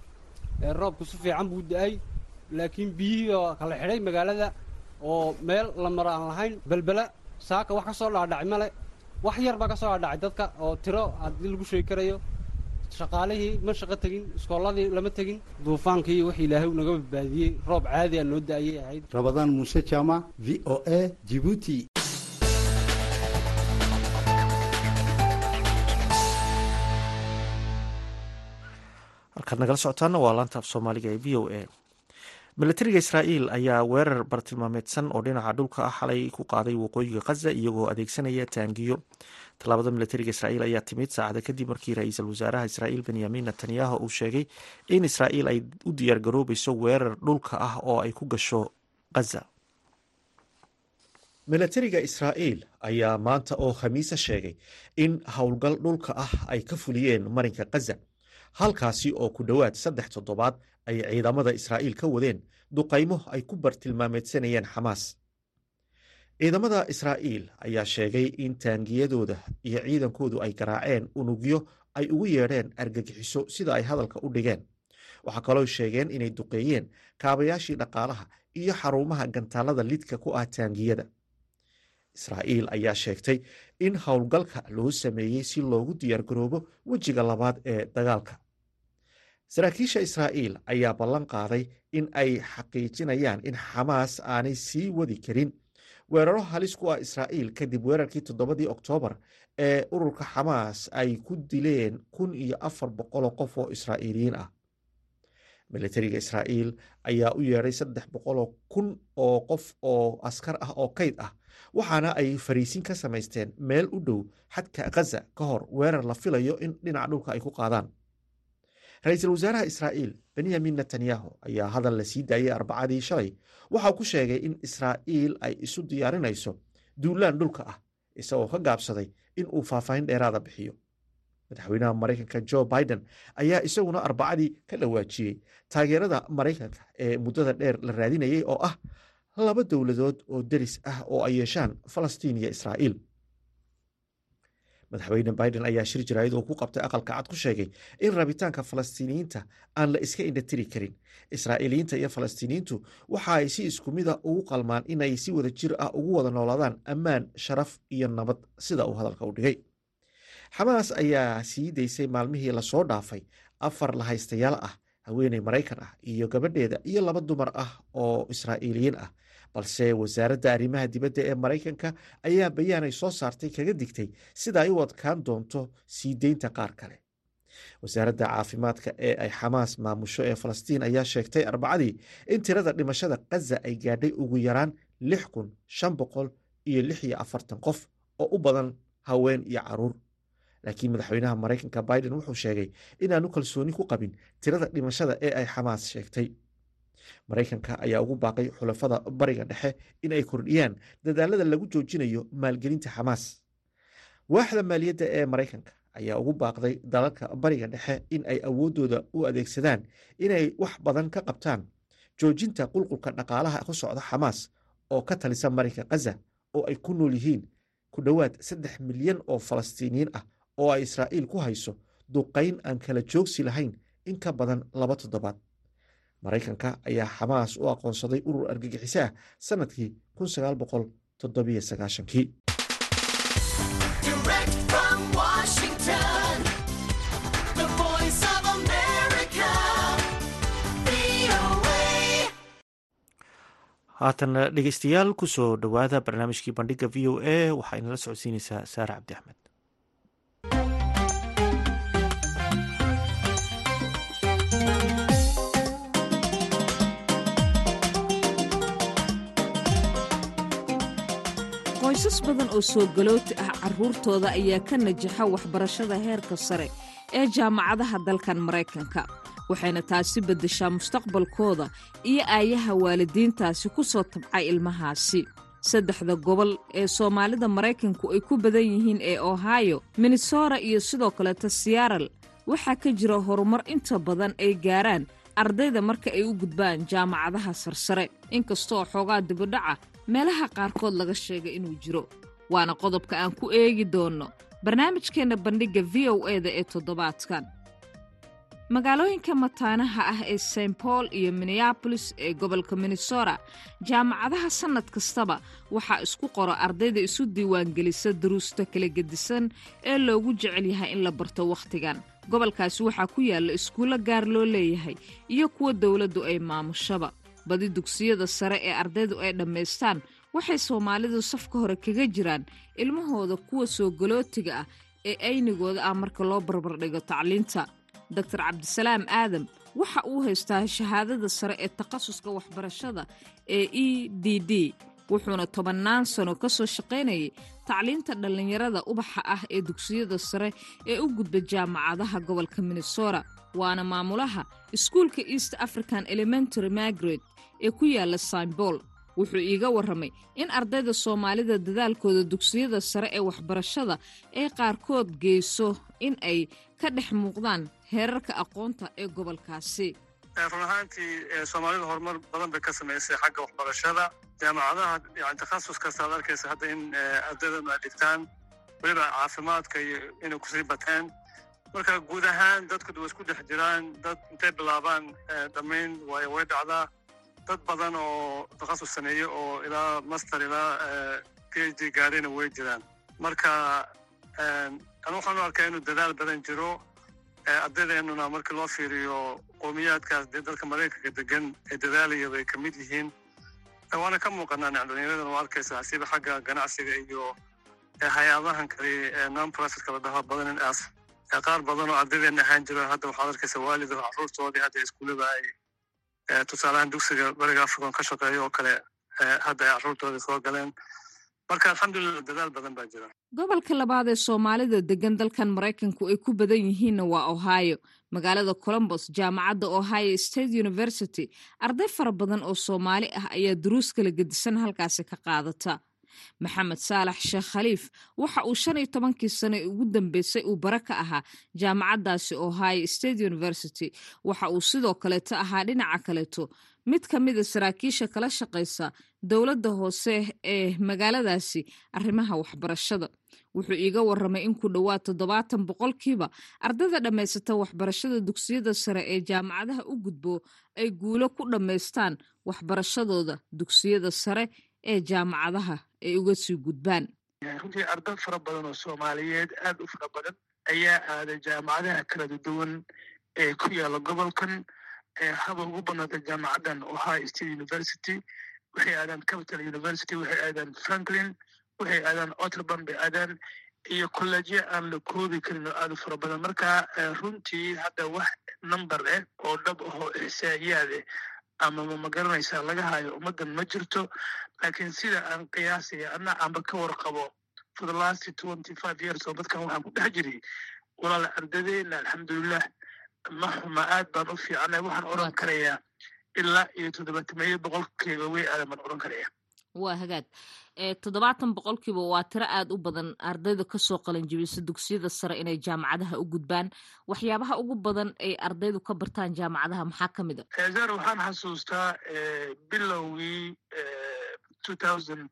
Ee roobku si fiican buu u da'ay laakiin biyihii oo kala xidhay magaalada oo meel la maro aan lahayn belbela saaka wax ka soo dhaadhacay male wax yar baa ka soo dhaadhacay dadka oo tiro haddii lagu sheegi karayo. Shaqaalihii ma shaqo tegin iskoolladii lama tegin. Duufaankii wax ilaahay naga badbaadiyey roob caadi a noo da'ayay ahayd. Rabadaan muuse jaamac v o a jibuuti halkaad nagala socotaana waa laanta af soomaaliga ee v o a milatariga israa'iil ayaa weerar bartilmaameedsan oo dhinaca dhulka ah xalay ku qaaday waqooyiga khaza iyagoo adeegsanaya taangiyo. Tallaabada milatariga israa'iil ayaa timid saacada kadib markii ra'iisul wasaaraha israa'iil benyamin netanyahu uu sheegay in israa'iil ay u diyaargaroobayso weerar dhulka ah oo ay ku gasho khaza milatariga israa'iil ayaa maanta oo khamiisa sheegay in howlgal dhulka ah ay ka fuliyeen marinka khaza halkaasi oo ku dhowaad saddex toddobaad ay ciidamada israa'iil ka wadeen duqaymo ay ku bartilmaameedsanayeen xamaas ciidamada israa'iil ayaa sheegay in taangiyadooda iyo ciidankoodu ay garaaceen unugyo ay ugu yeedheen argagixiso sida ay hadalka u dhigeen. Waxaa kaloo sheegeen inay duqeeyeen kaabayaashii dhaqaalaha iyo xarumaha gantaalada lidka ku ah taangiyada. Israa'iil ayaa sheegtay in howlgalka loo sameeyey si loogu diyaargaroobo wejiga labaad ee dagaalka saraakiisha israa'iil ayaa ballan qaaday in ay xaqiijinayaan in xamaas aanay sii wadi karin. Weeraro halis ku ah israa'iil kadib weerarkii toddobadii oktoobar ee ururka xamaas ay ku dileen kun iyo afar boqoloo qof oo israa'iiliyiin ah. Militariga israa'iil ayaa u yeedhay saddex boqoloo kun oo qof oo askar ah oo kayd ah waxaana ay fariisin ka samaysteen meel u dhow xadka khaza ka hor weerar la filayo in dhinaca dhulka ay ku qaadaan ra'iisul wasaaraha israa'iil benyamin netanyahu ayaa hadal la sii daayey arbacadii shalay. Waxau ku sheegay in israa'iil ay isu diyaarinayso duulaan dhulka ah isagoo ka gaabsaday in uu faahfaahin dheeraada bixiyo. Madaxweynaha maraykanka jo biden ayaa isaguna arbacadii ka dhawaajiyey taageerada maraykanka ee muddada dheer la raadinayay oo ah laba dowladood oo deris ah oo ay yeeshaan falastiin iyo israa'iil madaxweyne biden ayaa shir jaraayad oo ku qabtay aqalka cad ku sheegay in rabitaanka falastiiniyiinta aan la iska indhatiri karin. Israa'iiliyiinta iyo falastiiniyiintu waxa ay si isku mida ugu qalmaan inay si wada jir ah ugu wada noolaadaan ammaan sharaf iyo nabad sida uu hadalka u dhigay. Xamaas ayaa sii daysay maalmihii la soo dhaafay afar lahaystayaal ah haweeney maraykan ah iyo gabadheeda iyo laba dumar ah oo israa'iiliyiin ah balse wasaaradda arrimaha dibadda ee maraykanka ayaa bayaanay soo saartay kaga digtay sida ay u adkaan doonto sii deynta qaar kale. Wasaaradda caafimaadka ee ay xamaas maamusho ee falastiin ayaa sheegtay arbacadii in tirada dhimashada khaza ay gaadhay ugu yaraan lix kun shan boqol iyo lix iyo afartan qof oo u badan haween iyo carruur. Laakiin madaxweynaha maraykanka biden wuxuu sheegay inaanu kalsooni ku qabin tirada dhimashada ee ay xamaas sheegtay maraykanka ayaa ugu baaqay xulafada bariga dhexe in ay kordhiyaan dadaalada lagu joojinayo maalgelinta xamaas waaxda maaliyadda ee maraykanka ayaa ugu baaqday dalalka bariga dhexe in ay awooddooda u adeegsadaan inay wax badan ka qabtaan joojinta qulqulka dhaqaalaha ku socda xamaas oo ka talisa marinka khaza oo ay ku nool yihiin ku dhowaad saddex milyan oo falastiiniyiin ah oo ay israa'iil ku hayso duqayn aan kala joogsi lahayn in ka badan laba toddobaad maraykanka ayaa xamaas u aqoonsaday urur argagixiso ah sannadkii kun sagaal boqol toddobiyo sagaashankii haatan dhegeystayaal ku soo dhowaada barnaamijkii bandhiga v o a waxaa inala socodsiineysaa saare cabdi axmed qoysas badan oo soo galooti ah carruurtooda ayaa ka najaxa waxbarashada heerka sare ee jaamacadaha dalkan maraykanka waxayna taasi beddeshaa mustaqbalkooda iyo aayaha waalidiintaasi ku soo tabcay ilmahaasi. Saddexda gobol ee soomaalida maraykanku ay ku badan yihiin ee ohio minnesota iyo sidoo kaleeta siyaaral waxaa ka jira horumar inta badan ay gaaraan ardayda marka ay u gudbaan jaamacadaha sarsare. Inkastoo xoogaa dibidhaca meelaha qaarkood laga sheega inuu jiro. Waana qodobka aan ku eegi doonno barnaamijkeenna bandhigga v o e da ee toddobaadkan. Magaalooyinka mataanaha ah ee st paul iyo minneabolis ee gobolka minnesota jaamacadaha sannad kastaba waxaa isku qora ardayda isu diiwaangelisa duruusta kala gedisan ee loogu jecel yahay in la barto wakhtigan. Gobolkaasi waxaa ku yaalla iskuullo gaar loo leeyahay iyo kuwa dowladdu ay maamushaba badi dugsiyada sare ee ardaydu ay dhammaystaan waxay soomaalidu safka hore kaga jiraan ilmahooda kuwa soo galootiga ah ee aynigooda ah marka loo barbardhigo tacliinta. Doctor cabdisalaam aadam waxa uu haystaa shahaadada sare ee takhasuska waxbarashada ee e d d wuxuuna tobannaan sano ka soo shaqaynayay tacliinta dhallinyarada ubaxa ah ee dugsiyada sare ee u gudba jaamacadaha gobolka minnesota waana maamulaha iskuulka east african elementary margaret ee ku yaalla saimbool wuxuu iiga warramay in ardayda soomaalida dadaalkooda dugsiyada sare ee waxbarashada ee qaarkood geyso in ay ka dhex muuqdaan heerarka aqoonta ee gobolkaasi. Run ahaantii soomaalida horumar badan bay ka samaysay xagga waxbarashada jaamacadaha yani takhasus kasta ad arkaysa hadda in ardaydan ay dhigtaan weliba caafimaadka iyo inay ku sii bateen marka guud ahaan dadku way isku dhex jiraan dad intay bilaabaan dhammayn way way dhacdaa dad badan oo takhasus sameeye oo ilaa master ilaa p d gaadhayna way jiraan marka anu waxaan u arkaa inuu dadaal badan jiro ardaydeenuna markii loo fiiriyo qowmiyaadkaas dee dalka maraykanka degan ee dadaalaya bay ka mid yihiin waana ka muuqanaa dhalinyaradan waa arkaysaa siba xagga ganacsiga iyo hay'adahan kale non profitka la dhaho badan as qaar badan oo ardaydeena ahaan jiro hadda waxaad arkaysa waalido caruurtoodii hadda iskuullada ay tusaalahaan dugsiga bariga african ka shaqeeyo oo kale hadda ay caruurtoodii soo galeen marka alxamdulilah dadaal badan baa jira. Gobolka labaad ee soomaalida degan dalkan maraykanku ay ku badan yihiinna waa ohio. Magaalada colombos jaamacadda ohio state university arday fara badan oo soomaali ah ayaa duruus kala gedisan halkaasi ka qaadata. Maxamed saalax sheekh khaliif waxa uu shan iyo tobankii sano ugu dambeysay uu bara ka ahaa jaamacaddaasi ohio state university. Waxa uu sidoo kaleeto ahaa dhinaca kaleeto mid ka mida saraakiisha kala shaqaysa dowladda hoose ee magaaladaasi arrimaha waxbarashada. Wuxuu iiga waramay in ku dhowaad toddobaatan boqolkiiba ardayda dhammaysata waxbarashada dugsiyada sare ee jaamacadaha u gudbo ay guulo ku dhammaystaan waxbarashadooda dugsiyada sare ee jaamacadaha ay uga sii gudbaan. Runtii arday fara badan oo soomaaliyeed aad u fara badan ayaa aaday jaamacadaha kala duwan ee ku yaalla gobolkan haba ugu badnaata jaamacaddan ohio state university. Waxay aadaan capital university waxay aadaan franklin waxay aadaan otterban bay aadaan iyo kolleejyo aan la koobi karin oo aad u fara badan. Marka runtii hadda wax number ah oo dhab ahoo ixsaa'iyaad ah ama ma garanaysaa laga hayo ummaddan ma jirto. Laakiin sida aan qiyaasaya anna aanba ka warqabo for the last twenty five years oo dadkan waxaan ku dhex jiray walaal ardadeenna alxamdulilah ma xuma aad baan u fiicnay waxaan odhan karayaa ilaa iyo toddobaatameeyo boqolkiiba way aadan baan odhan karaya. Waa hagaag. Toddobaatan boqolkiiba waa tiro aad u badan. Ardayda ka soo qalanjibisa dugsiyada sare inay jaamacadaha u gudbaan. Waxyaabaha ugu badan ay ardaydu ka bartaan jaamacadaha maxaa ka mid a? Zar waxaan xasuustaa bilowgii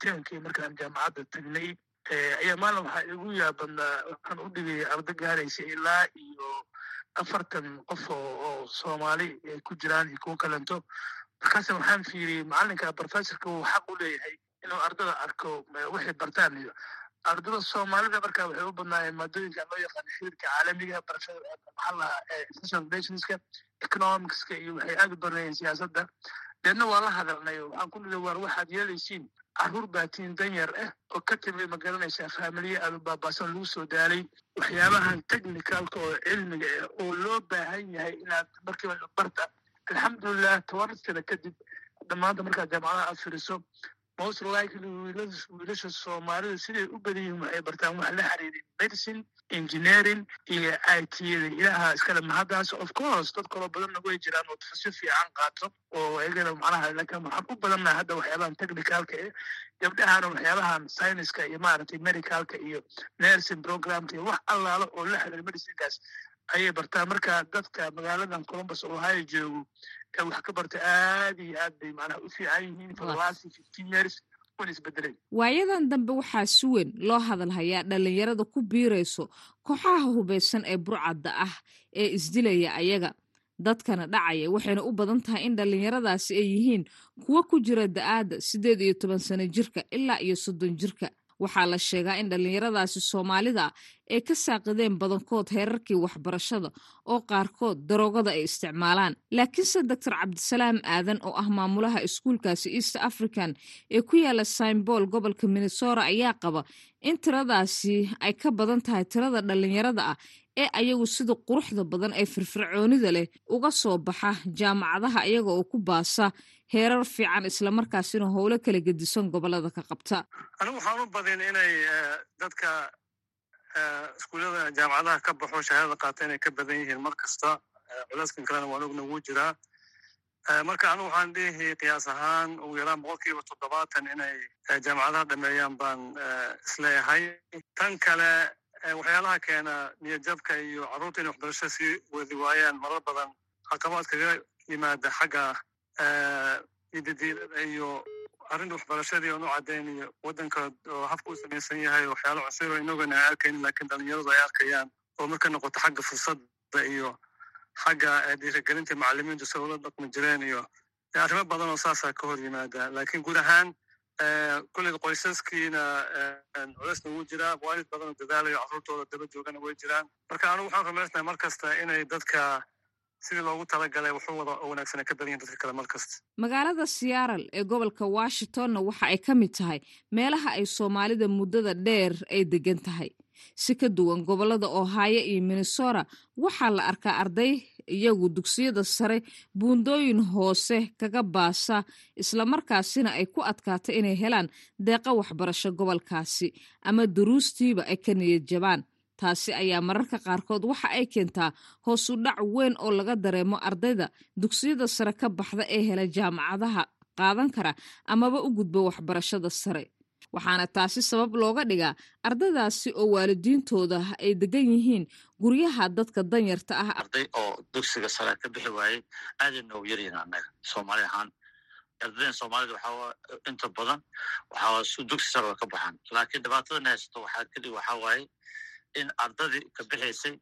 tenkii markaan jaamacadda tagnay ayaa maalin waxaa igu yaabadnaa waxaan u dhigaya arday gaaraysa ilaa iyo afartan qof oo soomaali ay ku jiraan iyo kuwo kalento markaasa waxaan fiiriyey macalinka professorka uu xaq u leeyahay inuu ardada arko waxay bartaan iyo ardada soomaalida. Marka waxay u badnaayeen maadooyinka loo yaqaan xiriirka caalamiga barashada lahaa international relationska economicska iyo waxay aad u baranayeen siyaasadda. Deedna waa la hadalnay waxaan ku nidhi waar waxaad yeelaysiin carruur baatiin danyar ah oo ka timid ma garanaysaa faamiliye aad u baabaasan lagu soo daalay waxyaabahan technicalka oo cilmiga ah oo loo baahan yahay inaad markiiba barta. Alxamdulilah toban sana kadib hadda maanta markaad jaamacadaha aad firiso most likely wiilasha soomaalida siday u badan yihiin waxay bartaan wax la xiriirin medicine engineering iyo i t-da ilaha iskale mahaddaas of course dad kaloo badanna way jiraan oo tafasir fiican qaato oo iyagana macnaha laakiin waxaan u badannaha hadda waxyaabahan technicalka eh. Gabdhahana waxyaabahan scienceska iyo maaragtay medicalka iyo nursing programka iyo wax allaalo oo la xiriira medicinekaas ayay bartaan marka dadka magaaladan columbus ohio joogo ee wax ka barta aad iyo aad bay macnaha u fiican yihiin for the last fifteen years wana isbedeleen waayadan dambe waxaa si weyn loo hadalhayaa dhallinyarada ku biirayso kooxaha hubaysan ee burcadda ah ee isdilaya ayaga dadkana dhacaya waxayna u badan tahay in dhallinyaradaasi ay yihiin kuwo ku jira da'aadda siddeed iyo toban sano jirka ilaa iyo soddon jirka waxaa la sheegaa in dhallinyaradaasi soomaalida ay ka saaqideen badankood heerarkii waxbarashada oo qaarkood daroogada ay isticmaalaan. Laakiinse doctor cabdisalaam aadan oo ah maamulaha iskuulkaasi east african ee ku yaalla symbol gobolka minnesota ayaa qaba in tiradaasi ay ka badan tahay tirada dhallinyarada ah ee ayagu sida quruxda badan ee firfircoonida leh uga soo baxa jaamacadaha iyaga oo ku baasa heerar fiican islamarkaasina howlo kala gedisan gobollada ka qabta. Anigu waxaan u badin inay dadka iskuullada jaamacadaha ka baxo shahaadada qaata inay ka badan yihiin. Mar kasta culayskan kalena waan ogna wuu jiraa. Marka anigu waxaan dhihi qiyaas ahaan ugu yaraan boqolkiiba toddobaatan inay jaamacadaha dhameeyaan baan is leeyahay tan kale waxyaalaha keena niyadjabka iyo carruurta inay waxbarasho sii wadi waayaan marar badan caqabaad kaga yimaada xagga idadiilada iyo arrinta waxbarashadii oon u caddaynayo waddanka oo habka u samaysan yahay waxyaalo cusub oo inagana aan arkaynin laakiin dhalinyaradu ay arkayaan oo marka noqoto xagga fursadda iyo xagga dhiirigelinta macallimiintu si ula dhaqmi jireen iyo arrimo badan oo saasaa ka hor yimaada laakiin guud ahaan kulleyda qoysaskiina culaysna wuu jiraa waalid badan oo dadaalayo carruurtooda daba joogana way jiraan marka anigu waxaan rumaysnahay mar kasta inay dadka sidii loogu talagalay wuxuu wada wanaagsan ka badan yihiin dadka kale mar kasta magaalada siyaaral ee gobolka washingtonna waxa ay ka mid tahay meelaha ay soomaalida muddada dheer ay degan tahay. Si ka duwan gobollada ohaayo iyo minnesota waxaa la arkaa arday iyagu dugsiyada sare buundooyin hoose kaga baasa islamarkaasina ay ku adkaato inay helaan deeqa waxbarasho gobolkaasi ama duruustiiba ay ka niyad jabaan taasi ayaa mararka qaarkood waxa ay keentaa hoos u dhac weyn oo laga dareemo ardayda dugsiyada sare ka baxda ee hela jaamacadaha qaadan kara amaba u gudba waxbarashada sare. Waxaana taasi sabab looga dhigaa ardaydaasi oo waalidiintooda ay degan yihiin guryaha dadka danyarta ah. Arday oo dugsiga sare ka bixi waayey aaday noogu yaryihin annaga soomaali ahaan. Ardaydan soomaalida waxaa inta badan waxaa dugsi sare ka baxaan laakiin dhibaatadan haysato waxaa kadib waxaa waaye in ardadii ka bixaysay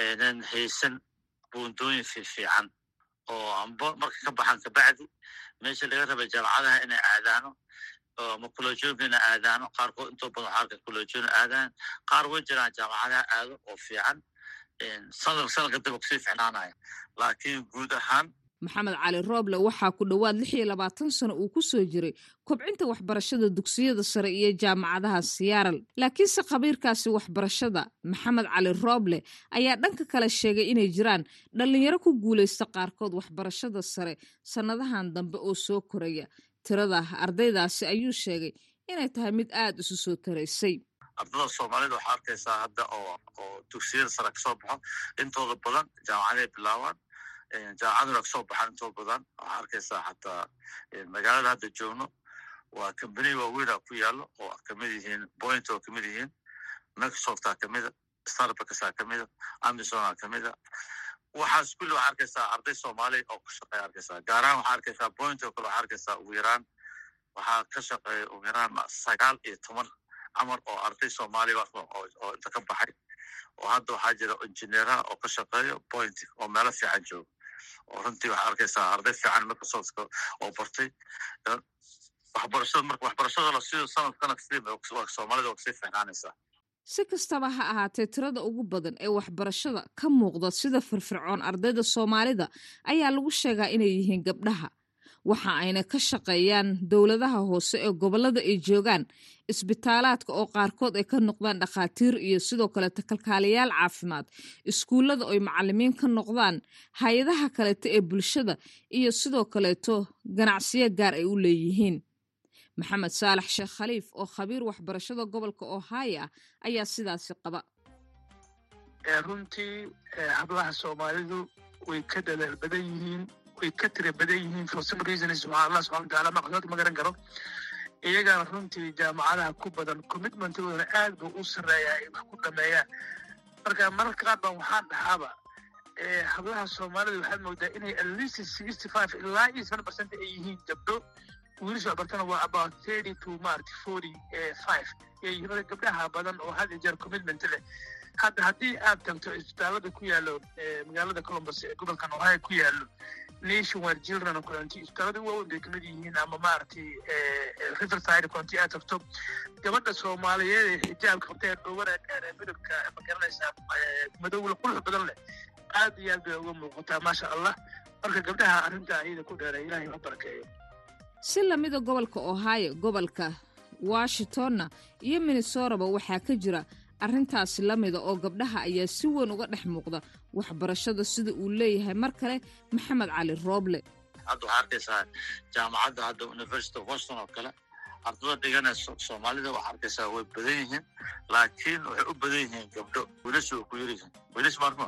aynan haysan buundooyin fiifiican oo amba marka ka baxaan kabacdi meesha laga rabay jaamacadaha inay aadaano ama kulejoonka inay aadaano qaarkood intoo badan waxaa arka aadaan. Qaar way jiraan jaamacadaha aado oo fiican sanad sanadka daba ku sii ficnaanaya laakiin guud ahaan maxamed cali rooble waxaa ku dhowaad lix iyo labaatan sano uu ku soo jiray kobcinta waxbarashada dugsiyada sare iyo jaamacadaha siyaaral laakiinse khabiirkaasi waxbarashada maxamed cali rooble ayaa dhanka kale sheegay inay jiraan dhallinyaro ku guulaysta qaarkood waxbarashada sare sannadahan dambe oo soo koraya. Tirada ardaydaasi ayuu sheegay inay tahay mid aada isu soo taraysay. Ardada soomaalida waxaa arkaysaa hadda oo oo dugsiyada sare ka soo baxo intooda badan jaamacaday bilaabaan jaamacaduna ka soo baxaan intooda badan. Waxaa arkaysaa xataa magaalada hadda joogno waa kambaniya waaweyna ku yaallo oo ka mid yihiin point oo ka mid yihiin microsofta kamida starbucksa kamida amazona kamida waxaas kulli waxaa arkaysaa arday soomaali oo ka shaqeeya arkaysaa gaarahaan waxaa arkaysaa point oo kale waxaa arkaysaa ugu yaraan. Waxaa ka shaqeeya ugu yaraan sagaal iyo toban camar oo arday soomaaliya oo inta ka baxay. Oo hadda waxaa jira injineeraha oo ka shaqeeya point oo meelo fiican jooga. Oo runtii waxaa arkaysaa arday fiican microsoft oo bartay waxbarashada marka waxbarashada la siiyo sanadkana soomaalida ka sii fiicnaanaysaa si kastaba ha ahaatee tirada ugu badan ee waxbarashada ka muuqda sida firfircoon ardayda soomaalida ayaa lagu sheegaa inay yihiin gabdhaha. Waxa ayna ka shaqeeyaan dowladaha hoose ee gobollada ay joogaan isbitaalaadka oo qaarkood ay ka noqdaan dhakhaatiir iyo sidoo kaleeto kalkaaliyaal caafimaad iskuullada oy macalimiin ka noqdaan hay'adaha kaleeto ee bulshada iyo sidoo kaleeto ganacsiyo gaar ay u leeyihiin maxamed saalax sheekh khaliif oo khabiir waxbarashada gobolka ohio ah ayaa sidaasi qaba. Runtii hablaha soomaalidu way ka dadaal badan yihiin way ka tira badan yihiin for some reasons waxaa allah subxana wataala maqsadka ma garan karo. Iyagana runtii jaamacadaha ku badan commitmentgoodana aad buu u sarreeyaa ay wax ku dhameeyaan marka mararka qaar baan waxaan dhahaaba hablaha soomaalida waxaad moodaa inay at least sixty five ilaa iyo seven percent ay yihiin gabdho wiilasha waxbartana waa about thirty to marti forty five. Iyo gabdhaha badan oo had iyo jeer commitment leh. Hadda haddii aad tagto isbitaalada ku yaallo magaalada columbus ee gobolkan ohio ku yaallo nationwide children county isbitaalada waaweyn bay ka mid yihiin ama maaragtay riverside county aad tagto. Gabadha soomaaliyeed ee xijaabka qabtee dhowara dheer ee midabka ma garanaysaa madowla qurux badan leh. Aad iyo aad bay uga muuqataa maasha allah. Marka gabdhaha arrintaa iyada ku dheeray ilahay ha barakeeyo si lamida gobolka ohio gobolka washingtonna iyo minnesoraba waxaa ka jira arrintaasi la mida oo gabdhaha ayaa si weyn uga dhex muuqda waxbarashada sida uu leeyahay. Mar kale maxamed cali rooble hadda waxaa arkaysaa jaamacadda hadda university of boston oo kale. Ardada dhiganaysa soomaalida waxaa arkaysaa way badan yihiin laakiin waxay u badan yihiin gabdho. Wiilasha way ku yaryihiin wiilash marma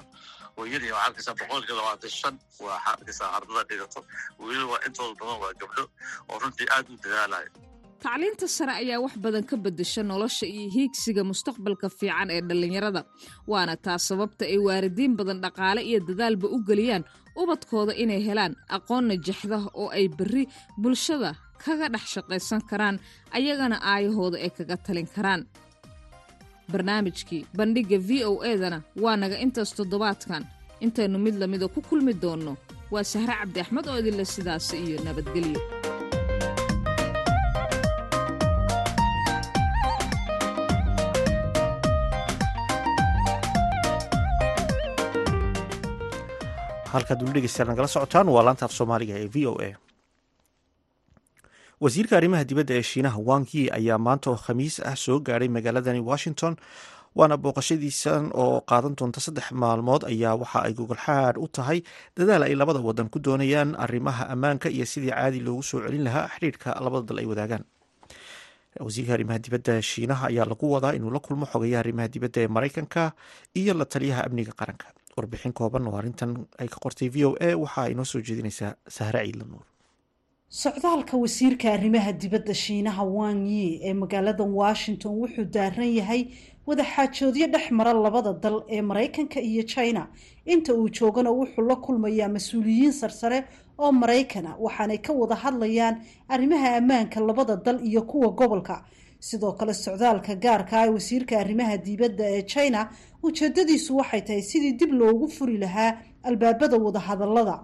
yaryihin waxaa arkaysaa boqolkii labaatan shan waxaa arkaysaa ardada dhigato. Wiilal waa intooda badan waa gabdho oo runtii aad u dadaalayo tacliinta sare ayaa wax badan ka beddesha nolosha iyo hiigsiga mustaqbalka fiican ee dhallinyarada waana taas sababta ay waalidiin badan dhaqaale iyo dadaalba u geliyaan ubadkooda inay helaan aqoon najaxda oo ay berri bulshada kaga dhex shaqaysan karaan ayagana aayahooda ay kaga talin karaan barnaamijkii bandhigga v o edana waa naga intaas toddobaadkan. Intaynu mid lamida ku kulmi doonno. Waa sahre cabdi axmed oo idinle sidaasi iyo nabadgelyo. Halkaad weli nagala socotaan waa laanta af soomaaliga ee v o a wasiirka arrimaha dibadda ee shiinaha wang yi ayaa maanta oo khamiis ah soo gaadhay magaaladani washington waana booqashadiisan oo qaadan doonta saddex maalmood ayaa waxa ay gogolxaad u tahay dadaal ay labada wadan ku doonayaan arrimaha ammaanka iyo sidii caadi loogu soo celin lahaa xidhiirka labada dal ay wadaagaan. Wasiirka arrimaha dibadda shiinaha ayaa lagu wadaa inuu la kulmo xogayaha arrimaha dibadda ee maraykanka iyo la taliyaha amniga qaranka. Warbixin kooban oo arrintan ay ka qortay v o a waxa ay noo soo jeedinaysaa sahre ciidla nuur socdaalka wasiirka arrimaha dibadda shiinaha wang yi ee magaalada washington wuxuu daaran yahay wadaxaajoodyo dhex mara labada dal ee maraykanka iyo china. Inta uu joogana wuxuu la kulmayaa mas'uuliyiin sarsare oo maraykana waxaanay ka wada hadlayaan arrimaha ammaanka labada dal iyo kuwa gobolka. Sidoo kale socdaalka gaarka ah wasiirka arrimaha dibadda ee china ujeedadiisu waxay tahay sidii dib loogu furi lahaa albaabada wadahadalada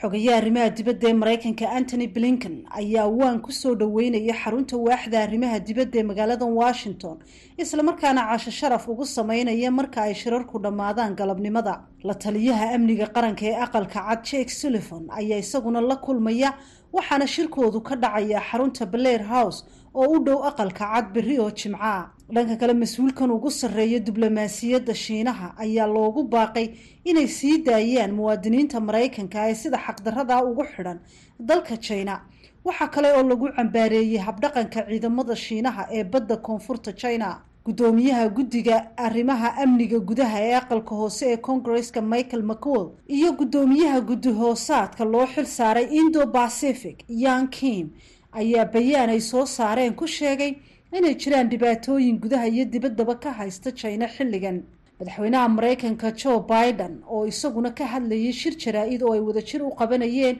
xogayaha arrimaha dibadda ee maraykanka antony blinken ayaa waan ku soo dhaweynaya xarunta waaxda arrimaha dibadda ee magaalada washington islamarkaana casho sharaf ugu sameynaya marka ay shirarku dhammaadaan galabnimada. La taliyaha amniga qaranka ee aqalka cad jake sullivan ayaa isaguna la kulmaya waxaana shirkoodu ka dhacaya xarunta blair house oo u dhow aqalka cad berri oo jimca dhanka kale mas'uulkan ugu sarreeya diblomaasiyadda shiinaha ayaa loogu baaqay inay sii daayaan muwaadiniinta maraykanka ee sida xaqdarada ugu xidhan dalka china. Waxaa kale oo lagu cambaareeyey habdhaqanka ciidamada shiinaha ee badda koonfurta china. Guddoomiyaha guddiga arrimaha amniga gudaha ee aqalka hoose ee kongareska michael mccool iyo guddoomiyaha guddi hoosaadka loo xil saaray indo pacific yang kim ayaa bayaan ay soo saareen ku sheegay inay jiraan dhibaatooyin gudaha iyo dibaddaba ka haysta china xilligan. Madaxweynaha maraykanka joe biden oo isaguna ka hadlayay shir jaraa-id oo ay wadajir u qabanayeen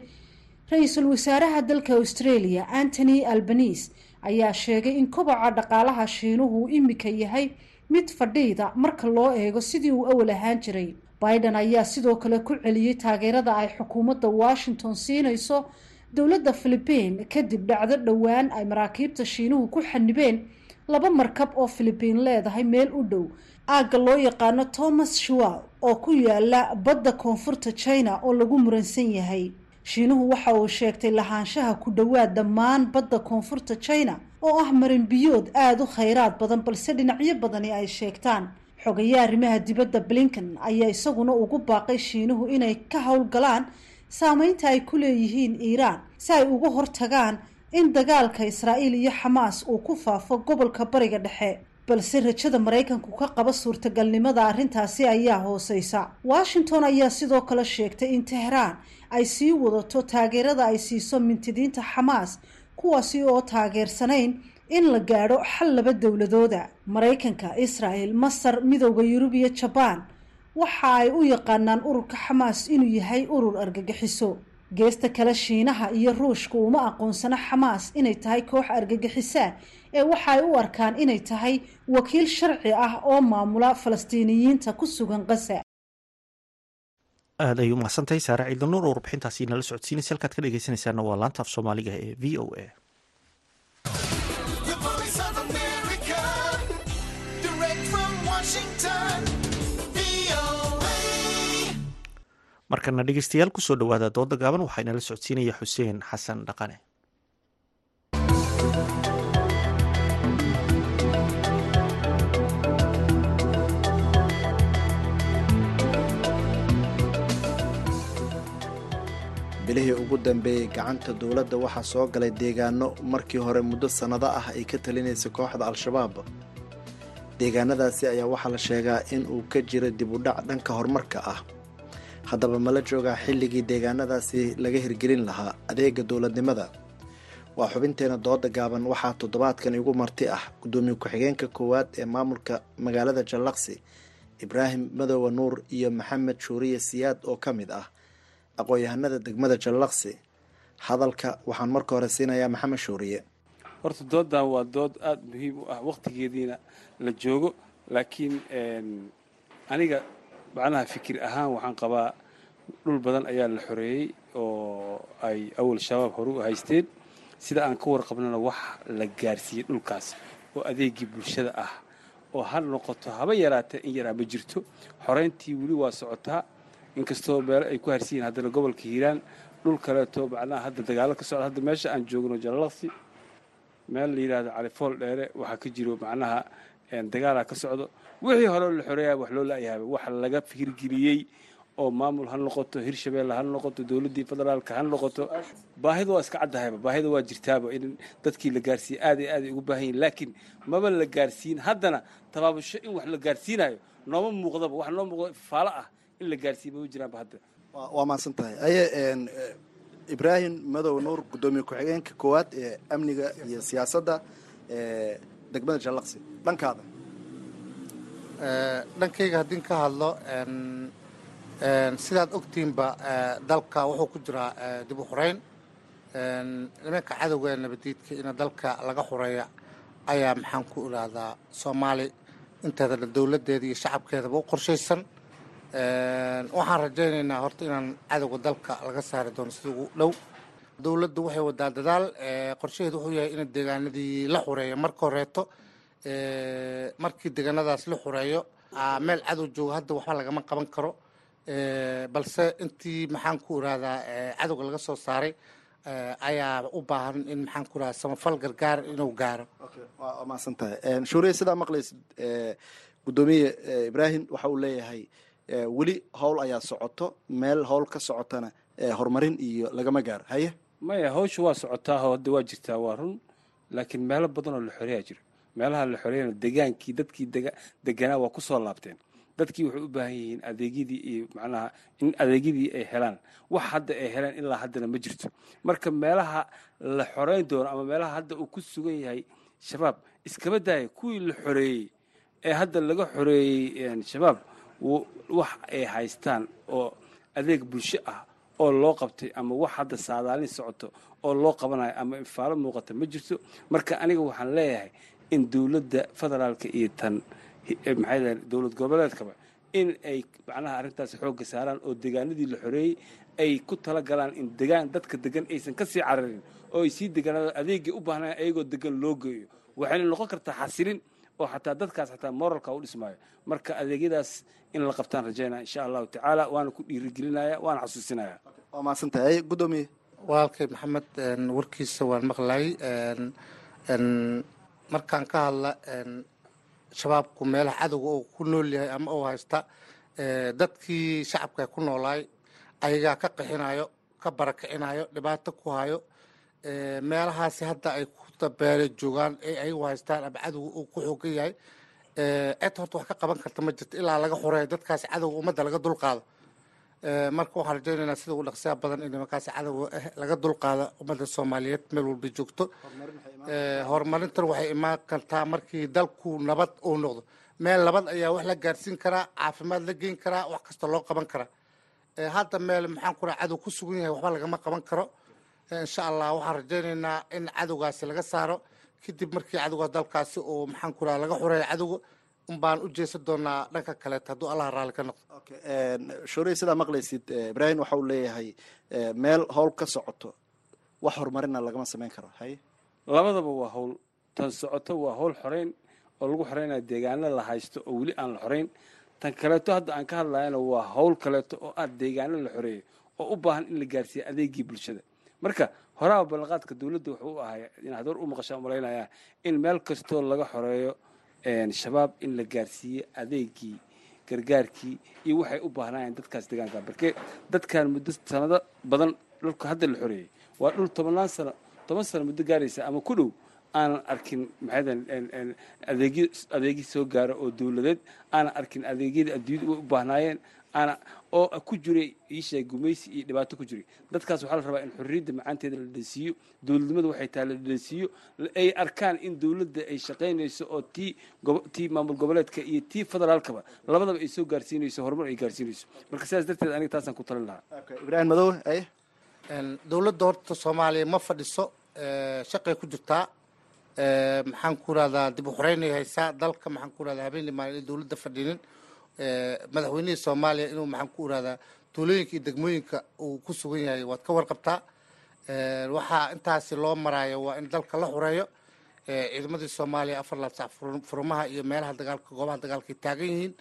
ra'iisul wasaaraha dalka australia antony albanese ayaa sheegay in koboca dhaqaalaha shiinuhu imika yahay mid fadhiida marka loo eego sidii uu awal ahaan jiray. Biden ayaa sidoo kale ku celiyey taageerada ay xukuumadda washington siinayso dowladda philibiin kadib dhacdo dhowaan ay maraakiibta shiinuhu ku xanibeen laba markab oo philibiin leedahay meel u dhow. Aagga loo yaqaano thomas shuwal oo ku yaalla badda koonfurta china oo lagu muransan yahay. Shiinuhu waxa uu sheegtay lahaanshaha ku dhowaad dhammaan badda koonfurta china oo ah marinbiyood aada u khayraad badan balse dhinacyo badani ay sheegtaan. Xogayaha arrimaha dibadda blinken ayaa isaguna ugu baaqay shiinuhu inay ka howlgalaan saameynta ay ku leeyihiin iiraan si ay uga hortagaan in dagaalka israa'iil iyo xamaas uu ku faafo gobolka bariga dhexe balse rajada maraykanku ka qaba suurtagalnimada arrintaasi ayaa hooseysa. Washington ayaa sidoo kale sheegtay in tehraan ay sii wadato taageerada ay siiso mintidiinta xamaas kuwaasi oo taageersanayn in la gaadho xal laba dowladooda maraykanka israel masar midooda yurub iyo jabaan waxa ay u yaqaanaan ururka xamaas inuu yahay urur argagixiso. Geesta kale shiinaha iyo ruushka uma aqoonsano xamaas inay tahay koox argagixisa ee waxa ay u arkaan inay tahay wakiil sharci ah oo maamula falastiiniyiinta ku sugan qasa aad ay u mahadsantahay saare ciidanuur oo warbixintaasi nala socodsiinaysa halkaad ka dhegeysanaysaana waa laanta af soomaaliga ee v o a markana dhegeystayaal ku soo dhawaada dooda gaaban waxaa inala socodsiinaya xuseen xasan dhaqane. Bilihii ugu dambeeyey gacanta dowladda waxaa soo galay deegaano markii hore muddo sannado ah ay ka talinaysay kooxda al-shabaab. Deegaanadaasi ayaa waxaa la sheegaa in uu ka jiro dib u dhac dhanka horumarka ah haddaba mala joogaa xilligii deegaanadaasi laga hirgelin lahaa adeega dowladnimada. Waa xubinteena dooda gaaban waxaa toddobaadkan igu marti ah guddoomiye ku-xigeenka koowaad ee maamulka magaalada jallaqsi ibraahim madoowe nuur iyo maxamed shuuriye siyaad oo ka mid ah aqoon-yahanada degmada jallaqsi hadalka waxaan marka hore siinayaa maxamed shuuriye horta doodan waa dood aada muhiim u ah wakhtigeediina la joogo laakiin aniga macnaha fikir ahaan waxaan qabaa dhul badan ayaa la xoreeyey oo ay awal shabaab horu haysteen. Sida aan ka warqabnana wax la gaarsiiyey dhulkaas oo adeegii bulshada ah. Oo ha noqoto haba yaraatee in yaraa ma jirto. Xoreyntii weli waa socotaa inkastoo meelo ay ku harsiyiin haddana gobolka hiiraan dhul kaleeto macnaha hadda dagaalo ka socda. Hadda meesha aan joogno jalalaqsi meel la yidhaahdo califool dheere waxaa ka jiro macnaha dagaalaa ka socdo wixii hore la xoreeyaa wax loo la'yahaaba wax laga hirgeliyey oo maamul ha noqoto hirshabeelle ha noqoto dowladdii federaalka ha noqoto baahida waa iska caddahayba baahida waa jirtaaba in dadkii la gaarsiiye aad iyo aad ay ugu baahan yihiin laakiin maba la gaarsiin haddana tabaabasho in wax la gaarsiinayo nooma muuqdaba wax noo muuqdo faalo ah in la gaarsiiye mama jiraanba hadda. Waa mahadsan tahay. Aye ibraahim madow nuur guddoomiye ku-xigeenka koowaad ee amniga iyo siyaasadda degmada jallaqsi dhankaada dhankayga haddii ka hadlo sidaad ogtiinba dalka wuxuu ku jiraa dib u xoreyn nimanka cadowga nabadiidka in dalka laga xoreeya ayaa maxaan ku idhaahdaa soomaali. Inteedana dowladdeeda iyo shacabkeedaba u qorshaysan. Waxaan rajaynaynaa horta inaan cadowga dalka laga saari doono sida ugu dhow. Dowladdu waxay wadaa dadaal qorshaheedu wuxuu yahay in deegaanadii la xureeyo marka horeeto markii deegaanadaas la xureeyo meel cadow jooga hadda waxba lagama qaban karo. Balse intii maxaan ku irahdaa cadowga laga soo saaray ayaa u baahan in maxaan ku irahdaa samafal gargaar inuu gaaro. Waa mahadsan tahay shuuriye sidaa maqlaysid guddoomiye ibraahim waxa uu leeyahay weli howl ayaa socoto meel howl ka socotana horumarin iyo lagama gaaro haye? Maya hawsha waa socotaa oo hadda waa jirtaa waa run laakiin meelo badan oo la xoreeyaa jiro meelaha la xoreeyana degaankii dadkii deganaa waa ku soo laabteen. Dadkii waxay u baahan yihiin adeegyadii iyo macnaha in adeegyadii ay helaan. Wax hadda ay helaan ilaa haddana ma jirto. Marka meelaha la xoreyn doono ama meelaha hadda uu ku sugan yahay shabaab iskaba daaya kuwii la xoreeyey ee hadda laga xoreeyey shabaab wax ay haystaan oo adeeg bulsho ah oo loo qabtay ama wax hadda saadaalin socoto oo loo qabanayo ama ifaalo muuqata ma jirto. Marka aniga waxaan leeyahay in dowladda federaalka iyo tan maxay dowlad goboleedkaba in ay macnaha arrintaas xoogga saaraan oo deegaanadii la xoreeyey ay ku tala galaan in degaan dadka degan aysan ka sii cararin oo ay sii degaanado adeegay u baahnaan ayagoo degan loo geeyo. Waxayna noqon kartaa xasilin oo xataa dadkaas xataa moralka u dhismaayo. Marka adeegyadaas in la qabtaan rajaynaa insha allahu tacaala waana ku dhiirigelinaya waana xasuusinaya waa mahadsan tahay guddoomiye walaalkay maxamed warkiisa waan maqlayay markaan ka hadla shabaabku meelaha cadowga oo ku nool yahay ama uu haysta dadkii shacabka ku noolaay ayagaa ka qixinayo ka barakicinayo dhibaato ku hayo meelahaasi hadda ay ku dabeele joogaan ee ayagu haystaan ama cadowga uu ku xoogan yahay cid horta wax ka qaban karta ma jirto ilaa laga xoreeyo dadkaasi cadowga ummadda laga dulqaado marka waxaan rajaynaynaa sida ugu dhaqsiya badan in nimankaasi cadowga ah laga dulqaado ummadda soomaaliyeed meel walba joogto. Horumarintan waxay imaan kartaa markii dalku nabad uu noqdo. Meel nabad ayaa wax la gaarsiin karaa caafimaad la geyn karaa wax kasta loo qaban karaa. Hadda meel maxaan ku cadow ku sugan yahay waxba lagama qaban karo. Insha allah waxaan rajaynaynaa in cadowgaasi laga saaro. Kadib markii cadowga dalkaasi uu maxaan ku laga xoreeyo cadowga unbaan u jeesan doonaa dhanka kaleeta hadduu allah raalli ka noqdo. Shuuriye sidaa maqlaysid ibraahim waxa uu leeyahay meel howl ka socoto wax horumarina lagama samayn karo haye labadaba waa hawl. Tan socoto waa hawl xoreyn oo lagu xoreynaya deegaano la haysto oo weli aan la xoreyn. Tan kaleeto hadda aan ka hadlayana waa hawl kaleeto oo ah deegaano la xoreeyo oo u baahan in la gaarsiiya adeegii bulshada. Marka horaaba ballanqaadka dowladda wuxuu u ahay inaad hor u maqashaa u malaynaya in meel kastoo laga xoreeyo shabaab in la gaarsiiyo adeegii gargaarkii iyo waxay u baahnayeen dadkaas deegaanka. Markee dadkan muddo sanado badan dhulka hadda la xoreeyey waa dhul tobannaan sano toban sano muddo gaaraysa ama ku dhow aanan arkin maxaydan adeegyo adeegyo soo gaaro oo dowladeed aanan arkin adeegyadii adduunyada way u baahnaayeen oo ku jiray iisheeg gumaysi iyo dhibaato ku jiray dadkaas waxaa la rabaa in xorriyadda macaanteeda la dhansiiyo dowladnimada waxay tahay la dhansiiyo ay arkaan in dowladda ay shaqaynayso oo tii tii maamul goboleedka iyo tii federaalkaba labadaba ay soo gaarsiinayso horumar ay gaarsiinayso. Marka sidaas darteed aniga taasaan ku talin lahaa. Ibraahim madow dowladda horta soomaaliya ma fadhiso shaqay ku jirtaa maxaan ku rahdaa dib u xoreynay haysaa dalka maxaan ku rahdaa habeenii maalin dowladda fadhinin madaxweynihii soomaaliya inuu maxaan ku irahdaa tuulooyinka iyo degmooyinka uu ku sugan yahay waad ka warqabtaa. Waxaa intaasi loo maraayo waa in dalka la xoreeyo ciidamadii soomaaliya afar laab sac furmaha iyo meelaha dagaalka goobaha dagaalka ay taagan yihiin.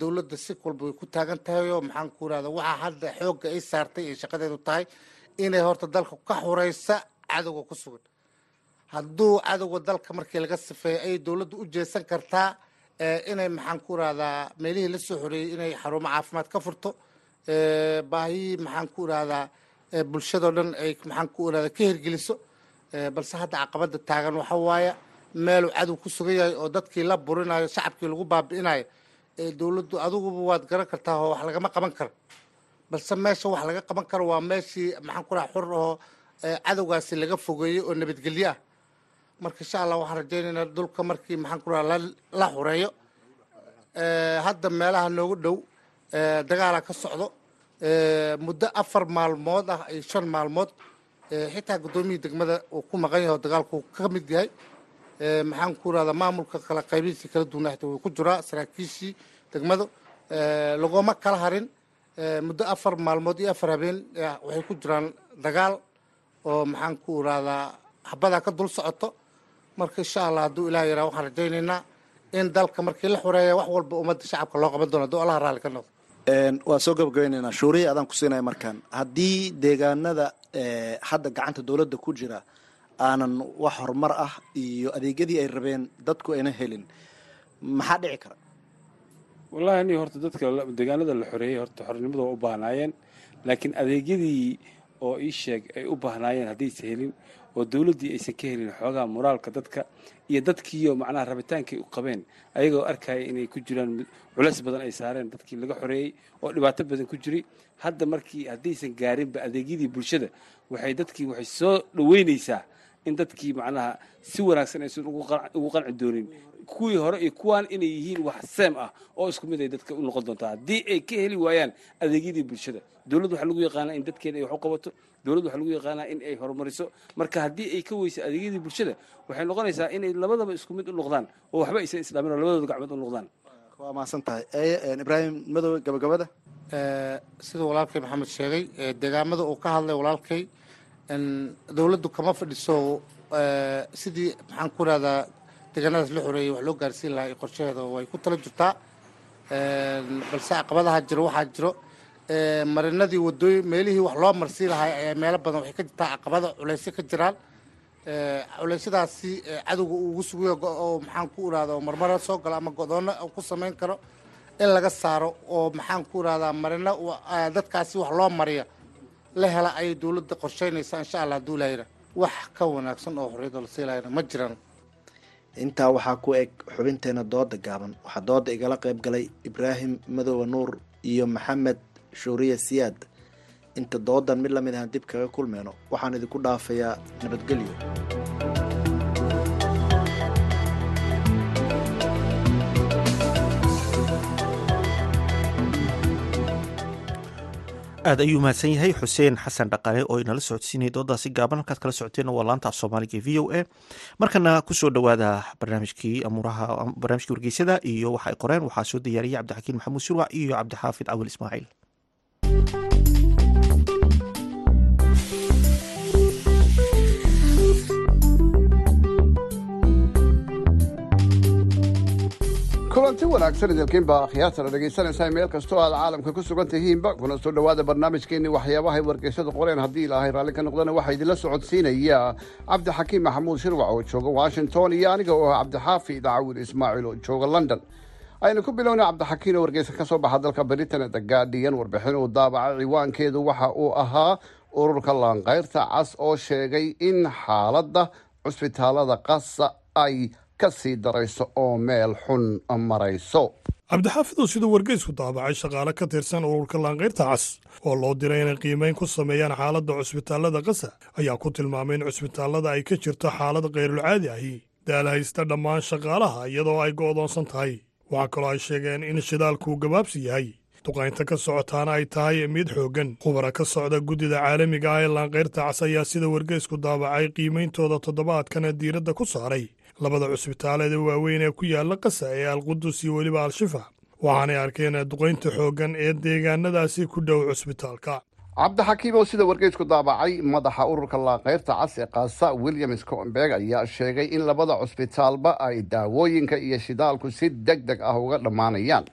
Dowladda si walba way ku taagan tahay oo maxaan ku irahda waxaa hadda xoogga ay saartay ee shaqadeedu tahay inay horta dalka ka xuraysa cadowga ku sugan. Hadduu cadowga dalka markii laga sifeeyo ayay dowladdu u jeesan kartaa inay maxaan ku irahdaa meelihii la soo xoreeyey inay xarumo caafimaad ka furto. Baahiyii maxaan ku irahdaa bulshadao dhan ay maxaan ku irahda ka hirgeliso. Balse hadda caqabada taagan waxa waaya meeluu cadow ku sugan yahay oo dadkii la burinayo shacabkii lagu baabi'inayo dowladdu adiguba waad garan kartaa oo wax lagama qaban karo. Balse meesha wax laga qaban karo waa meeshii maxaan ku raha xur oo cadowgaasi laga fogeeyey oo nabadgelyo ah marka insha allah waxaan rajaynaynaa dhulka markii maxaan ku raha la xureeyo. Hadda meelaha noogu dhow dagaala ka socdo muddo afar maalmood ah iyo shan maalmood xitaa guddoomiyii degmada uu ku maqan yahay oo dagaalku ka mid yahay maxaan ku irahdaa maamulka kala qaybihiisii kala duwana xitaa wuu ku jiraa saraakiishii degmadu. Lagoma kala harin muddo afar maalmood iyo afar habeen waxay ku jiraan dagaal oo maxaan ku irahdaa habadaa ka dul socoto marka insha allah hadduu ilaah yaraa waxaan rajaynaynaa in dalka markii la xoreeya wax walba ummadda shacabka loo qaban doono hadduu allah raalli ka noqdo. Waa soo gabagabaynaynaa shuuriya adaan ku siinaya markaan. Haddii deegaanada hadda gacanta dowladda ku jira aanan wax horumar ah iyo adeegyadii ay rabeen dadku ayna helin maxaa dhici kara? Wallahi ani horta dadka deegaanada la xoreeyey horta xornimada waa u baahnaayeen laakiin adeegyadii oo ii sheeg ay u baahnaayeen haddaysa helin oo dowladdii aysan ka helin xoogaa moraalka dadka iyo dadkiiyo macnaha rabitaankay u qabeen ayagoo arkaya inay ku jiraan culays badan ay saareen dadkii laga xoreeyey oo dhibaato badan ku jiray. Hadda markii haddaysan gaarinba adeegyadii bulshada waxay dadkii waxay soo dhoweynaysaa in dadkii macnaha si wanaagsan aysan ugu qanci doonin. Kuwii hore iyo kuwaan inay yihiin wax seem ah oo isku mid ay dadka u noqon doontaa. Haddii ay ka heli waayaan adeegyadii bulshada dowladd waxaa lagu yaqaanaa in dadkeeda ay wax u qabato dowladd waxaa lagu yaqaanaa in ay horumariso. Marka haddii ay ka weyso adeegyadii bulshada waxay noqonaysaa inay labadaba isku mid u noqdaan oo waxba aysan islaamin oo labadooda gacmood u noqdaan. Waa mahadsan tahay. Ibraahim madowe gabagabada? Sida walaalkay maxamed sheegay deegaamada uu ka hadlay walaalkay dowladdu kama fadhiso sidii maxaan ku rahdaa deegaanadaas la xoreeyey wax loo gaarsiin lahaa iyo qorshaheeda way ku tala jirtaa. Balse caqabadaha jiro waxaa jiro marinadii wadooyin meelihii wax loo marsiin lahaa ayaa meelo badan waxay ka jirtaa caqabada culeysyo ka jiraan. Culeysyadaasi cadowga uu ugu sugayo oo maxaan ku irahda marmara soo galo ama godoonna ku samayn karo in laga saaro oo maxaan ku irahdaa marino dadkaasi wax loo mariya la hela ayay dowladda qorsheynaysaa insha allah hadduu ilaahayra wax ka wanaagsan oo xorriyadoo la sii lahayna ma jiraan. Intaa waxaa ku eg xubinteena dooda gaaban. Waxaa dooda igala qayb galay ibraahim madoobe nuur iyo maxamed shuuriye siyaad. Inta doodan mid la mid ahaan dib kaga kulmeyno waxaan idinku dhaafayaa nabadgelyo. Aad ayuu mahadsan yahay xuseen xasan dhaqane oo inala socodsiinaya doodaasi gaaban. Halkaad kala socoteen waa laanta af soomaaliga v o a. Markana ku soo dhowaada barnaamijkii amuuraha barnaamijkii wargeysada iyo waxa ay qoreen. Waxaa soo diyaariyay cabdixakiin maxamuud surwac iyo cabdixaafid cawil ismaaciil kulanti wanaagsan idilkiinba akhyaartana dhegaysanaysaa meel kastoo aad caalamka ku sugan tihiinba kuna soo dhowaada barnaamijkeenii waxyaabahay wargeysada qoreen haddii ilaahay raalli ka noqdana waxaa idinla socodsiinaya. Cabdixakiim maxamuud shirwac oo jooga washington iyo aniga oo ah cabdixaafi dacawil ismaaciil oo jooga london. Aynu ku bilowna cabdixakiin oo wargeysa ka soo baxa dalka britain the guardian warbixin uu daabacay ciwaankeedu waxa uu ahaa ururka laanqayrta cas oo sheegay in xaaladda cusbitaalada qasa ay ka sii darayso oo meel xun marayso. Cabdixaafidow siduu wargeysku daabacay shaqaale ka tirsan ururka laanqayrta cas oo loo diray inay qiimayn ku sameeyaan xaaladda cusbitaallada qasa ayaa ku tilmaamay in cusbitaallada ay ka jirto xaalad kayrulcaadi ahi daal haysta dhammaan shaqaalaha iyadoo ay go'doonsan tahay. Waxaa kaloo ay sheegeen in shidaalkuu gabaabsi yahay duqaynta ka socotaana ay tahay mid xooggan khubara ka socda guddida caalamiga ah ee laanqayrta cas ayaa sida wargeysku daabacay qiimayntooda toddobaadkana diiradda ku saaray. Labada cusbitaaleeda waaweyn ee ku yaalla qasa ee alqudus iyo weliba al-shifa. Waxaanay arkeen duqaynta xooggan ee deegaanadaasi ku dhow cusbitaalka. Cabdixakiim oo sida wargeysku daabacay madaxa ururka laanqayrta cas ee kaasa william sconberg ayaa sheegay in labada cusbitaalba ay daawooyinka iyo shidaalku si deg deg ah uga dhammaanayaan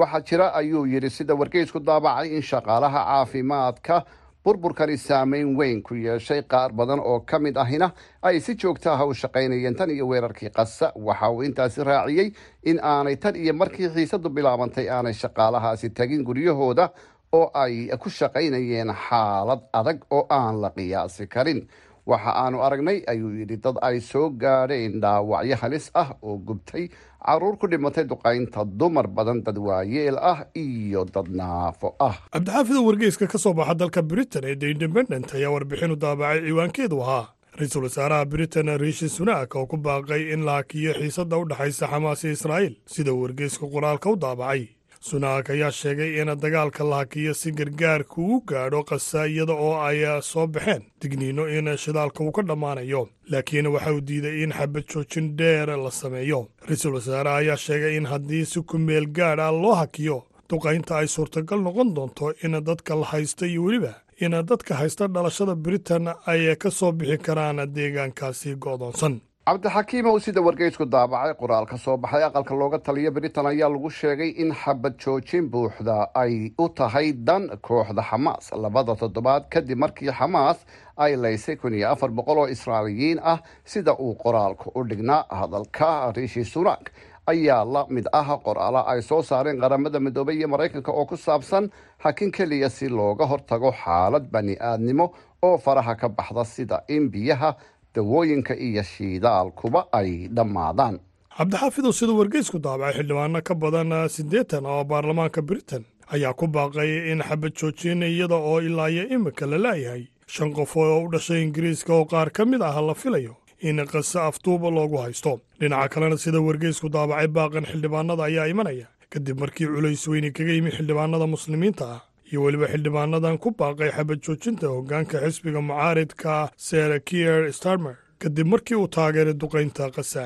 waxaa jira ayuu yidhi sida wargeysku daabacay in shaqaalaha caafimaadka burburkani saameyn weyn ku yeeshay. Qaar badan oo ka mid ahina ay si joogta ah u shaqaynayeen tan iyo weerarkii qasa. Waxa uu intaasi raaciyey in aanay tan iyo markii xiisadu bilaabantay aanay shaqaalahaasi tagin guryahooda oo ay ku shaqaynayeen xaalad adag oo aan la qiyaasi karin. Waxa aanu aragnay ayuu yidhi dad ay soo gaadheen dhaawacyo halis ah oo gubtay carruur ku dhimatay duqaynta dumar badan dad waayeel ah iyo dad naafo ah. Cabdixaafida wargeyska ka soo baxa dalka britain ee the independent ayaa warbixin u daabacay ciwaankeedu ahaa. Ra'iisul wasaaraha britain riishi sunak oo ku baaqay in la hakiyo xiisadda u dhexaysa xamaas iyo israa'iil sida wargeysku qoraalka u daabacay sunak ayaa sheegay in dagaalka la hakiyo si gargaarka uu gaadho qasa iyada oo ay soo baxeen digniino in shidaalka uu ka dhammaanayo. Laakiin waxa uu diiday in xabad joojin dheer la sameeyo. Ra'iisul wasaaraha ayaa sheegay in haddii si ku meel gaadh ah loo hakiyo duqaynta ay suurtagal noqon doonto in dadka la haysta iyo weliba in dadka haysta dhalashada britain ay ka soo bixi karaan deegaankaasi go'doonsan cabdixakiimow sida wargeysku daabacay qoraal ka soo baxay aqalka looga taliya britain ayaa lagu sheegay in xabad joojin buuxda ay u tahay dan kooxda xamaas. Labada toddobaad kadib markii xamaas ay laysay kun iyo afar boqol oo israailiyiin ah sida uu qoraalku u dhignaa hadalka riishi sunak ayaa la mid ah qoraala ay soo saareen qaramada midoobay iyo maraykanka oo ku saabsan hakin keliya si looga hortago xaalad bani aadnimo oo faraha ka baxda sida in biyaha dawooyinka iyo shiidaalkuba ay dhammaadaan. Cabdixaafidow sida wargeysku daabacay xildhibaano ka badan siddeetan oo baarlamaanka britain ayaa ku baaqay in xabad joojin iyada oo ilaayo imika la laayahay shan qof oo u dhashay ingiriiska oo qaar ka mid ah la filayo in qase afduuba loogu haysto. Dhinaca kalena sida wargeysku daabacay baaqan xildhibaanada ayaa imanaya. Kadib markii culays weyni kaga yimi xildhibaanada muslimiinta ah iyo weliba xildhibaanadan ku baaqay xabad joojinta hoggaanka xisbiga mucaaridka sara kier starmer kadib markii uu taageeray duqaynta qasa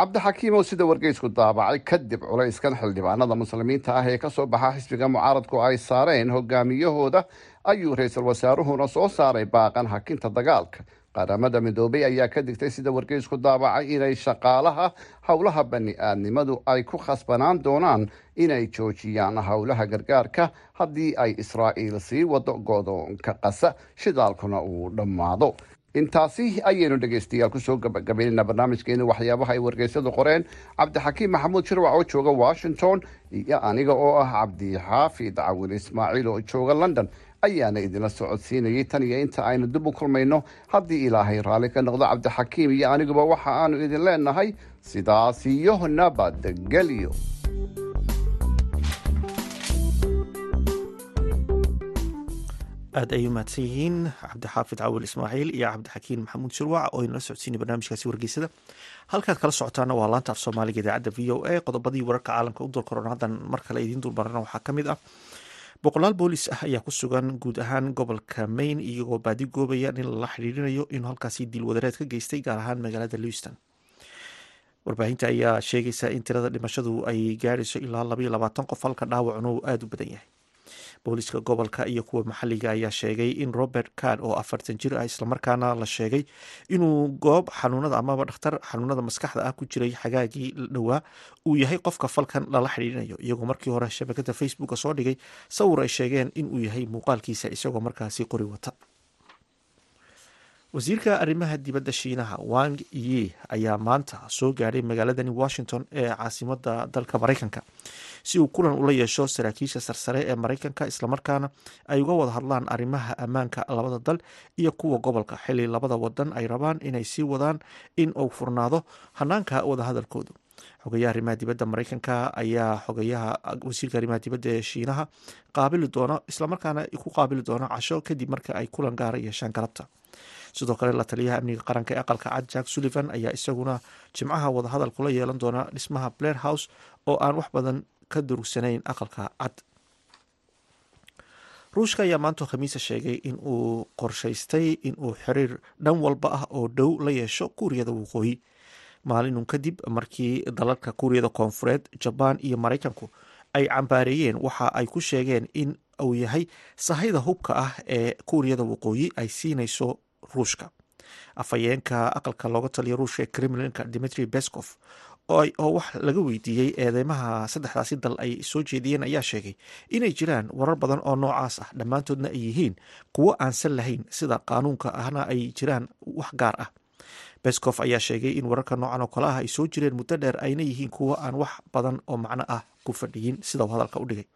cabdixakiimow sida wargeysku daabacay kadib culayskan xildhibaanada muslimiinta ah ee ka soo baxa xisbiga mucaaradku ay saareen hogaamiyahooda ayuu ra'iisul wasaaruhuna soo saaray baaqan hakinta dagaalka qaramada midoobay ayaa ka digtay sida wargeysku daabacay inay shaqaalaha howlaha bani-aadnimadu ay ku khasbanaan doonaan inay joojiyaan howlaha gargaarka haddii ay israa'iil sii wado godoonka qasa shidaalkuna uu dhammaado. Intaasi ayaynu dhegaystayaal ku soo gabagabaynayna barnaamijkeeni waxyaabaha ay wargeysyadu qoreen. Cabdixakiim maxamuud shirwac oo jooga washington iyo aniga oo ah cabdixaafid cawil ismaaciil oo jooga london ayaana idinla socodsiinayay. Tan iyo inta aynu dib u kulmayno haddii ilaahay raalli ka noqdo cabdixakiim iyo aniguba waxa aanu idin leenahay sidaas iyo nabadgelyo aad ay u mahadsan yihiin cabdixaafid cawil ismaaciil iyo cabdixakiin maxamuud shirwac oo inala socodsiinay barnaamijkaasi wargeysada. Halkaad kala socotaana waa laanta af soomaaliga idaacadda v o a qodobadii wararka caalamka u dulkaroon haddan mar kale idiin dulmarana waxaa ka mid ah boqolaal boolis ah ayaa ku sugan guud ahaan gobolka maine iyagoo baadi goobaya in lala xidhiirinayo inuu halkaasi diilwadareed ka geystay gaar ahaan magaalada lewiston. Warbaahinta ayaa sheegaysa in tirada dhimashadu ay gaarayso ilaa labaiyo labaatan qof halka dhaawacuna uu aada u badan yahay booliska gobolka iyo kuwa maxalliga ayaa sheegay in robert card oo afartan jir ah islamarkaana la sheegay inuu goob xanuunada amaba dhakhtar xanuunada maskaxda ah ku jiray xagaagii dhowaa. Uu yahay qofka falkan lala xidhiirinayo iyagoo markii hore shabakada facebooka soo dhigay sawir ay sheegeen inuu yahay muuqaalkiisa isagoo markaasi qori wata wasiirka arrimaha dibadda shiinaha wang yi ayaa maanta soo gaadhay magaaladani washington ee caasimada dalka maraykanka. Si uu kulan ula yeesho saraakiisha sarsare ee maraykanka islamarkaana ay uga wada hadlaan arrimaha ammaanka labada dal iyo kuwa gobolka. Xili labada wadan ay rabaan inay sii wadaan in uu furnaado hanaanka wadahadalkoodu xogayaha arrimaha dibadda maraykanka ayaa xogayaha wasiirka arrimaha dibadda ee shiinaha qaabili doono islamarkaana ku qaabili doono casho kadib marka ay kulan gaara yeeshaan galabta. Sidoo kale la taliyaha amniga qaranka ee aqalka cad jack sullivan ayaa isaguna jimcaha wadahadal kula yeelan doona dhismaha blair house oo aan wax badan ka durugsanayn aqalka cad. Ruushka ayaa maanta khamiisa sheegay in uu qorshaystay in uu xiriir dhan walba ah oo dhow la yeesho kuuriyada waqooyi maalinun kadib markii dalalka kuuriyada koonfureed jabaan iyo maraykanku ay cambaareeyeen waxa ay ku sheegeen in uu yahay sahayda hubka ah ee kuuriyada waqooyi ay siinayso ruushka. Afhayeenka aqalka looga taliya ruushka ee kremlinka dimitri beskov oo wax laga weydiiyey eedeymaha saddexdaasi dal ay soo jeediyeen ayaa sheegay inay jiraan warar badan oo noocaas ah. Dhammaantoodna ay yihiin kuwo aansan lahayn sida qaanuunka ahna ay jiraan wax gaar ah bescof ayaa sheegay in wararka noocan oo kale ah ay soo jireen muddo dheer ayna yihiin kuwo aan wax badan oo macno ah ku fadhiyin sida hadalka u dhigay.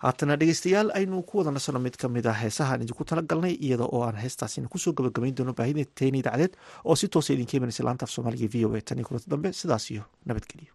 Haatana dhegeystayaal aynu ku wada nasano mid ka mid ah heesahaan idinku tala galnay iyada oo aan heestaasina ku soo gabagabayn doono baahideena idaacadeed oo si toosa idinka imanaysa laanta af soomaaliga v o a. Tan iyo kulanta dambe sidaas iyo nabadgelyo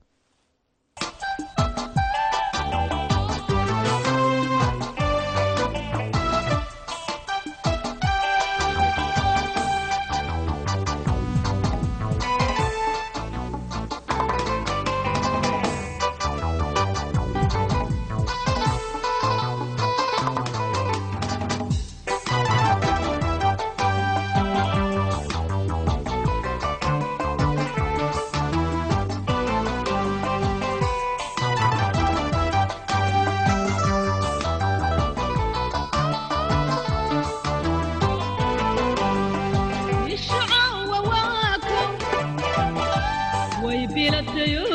But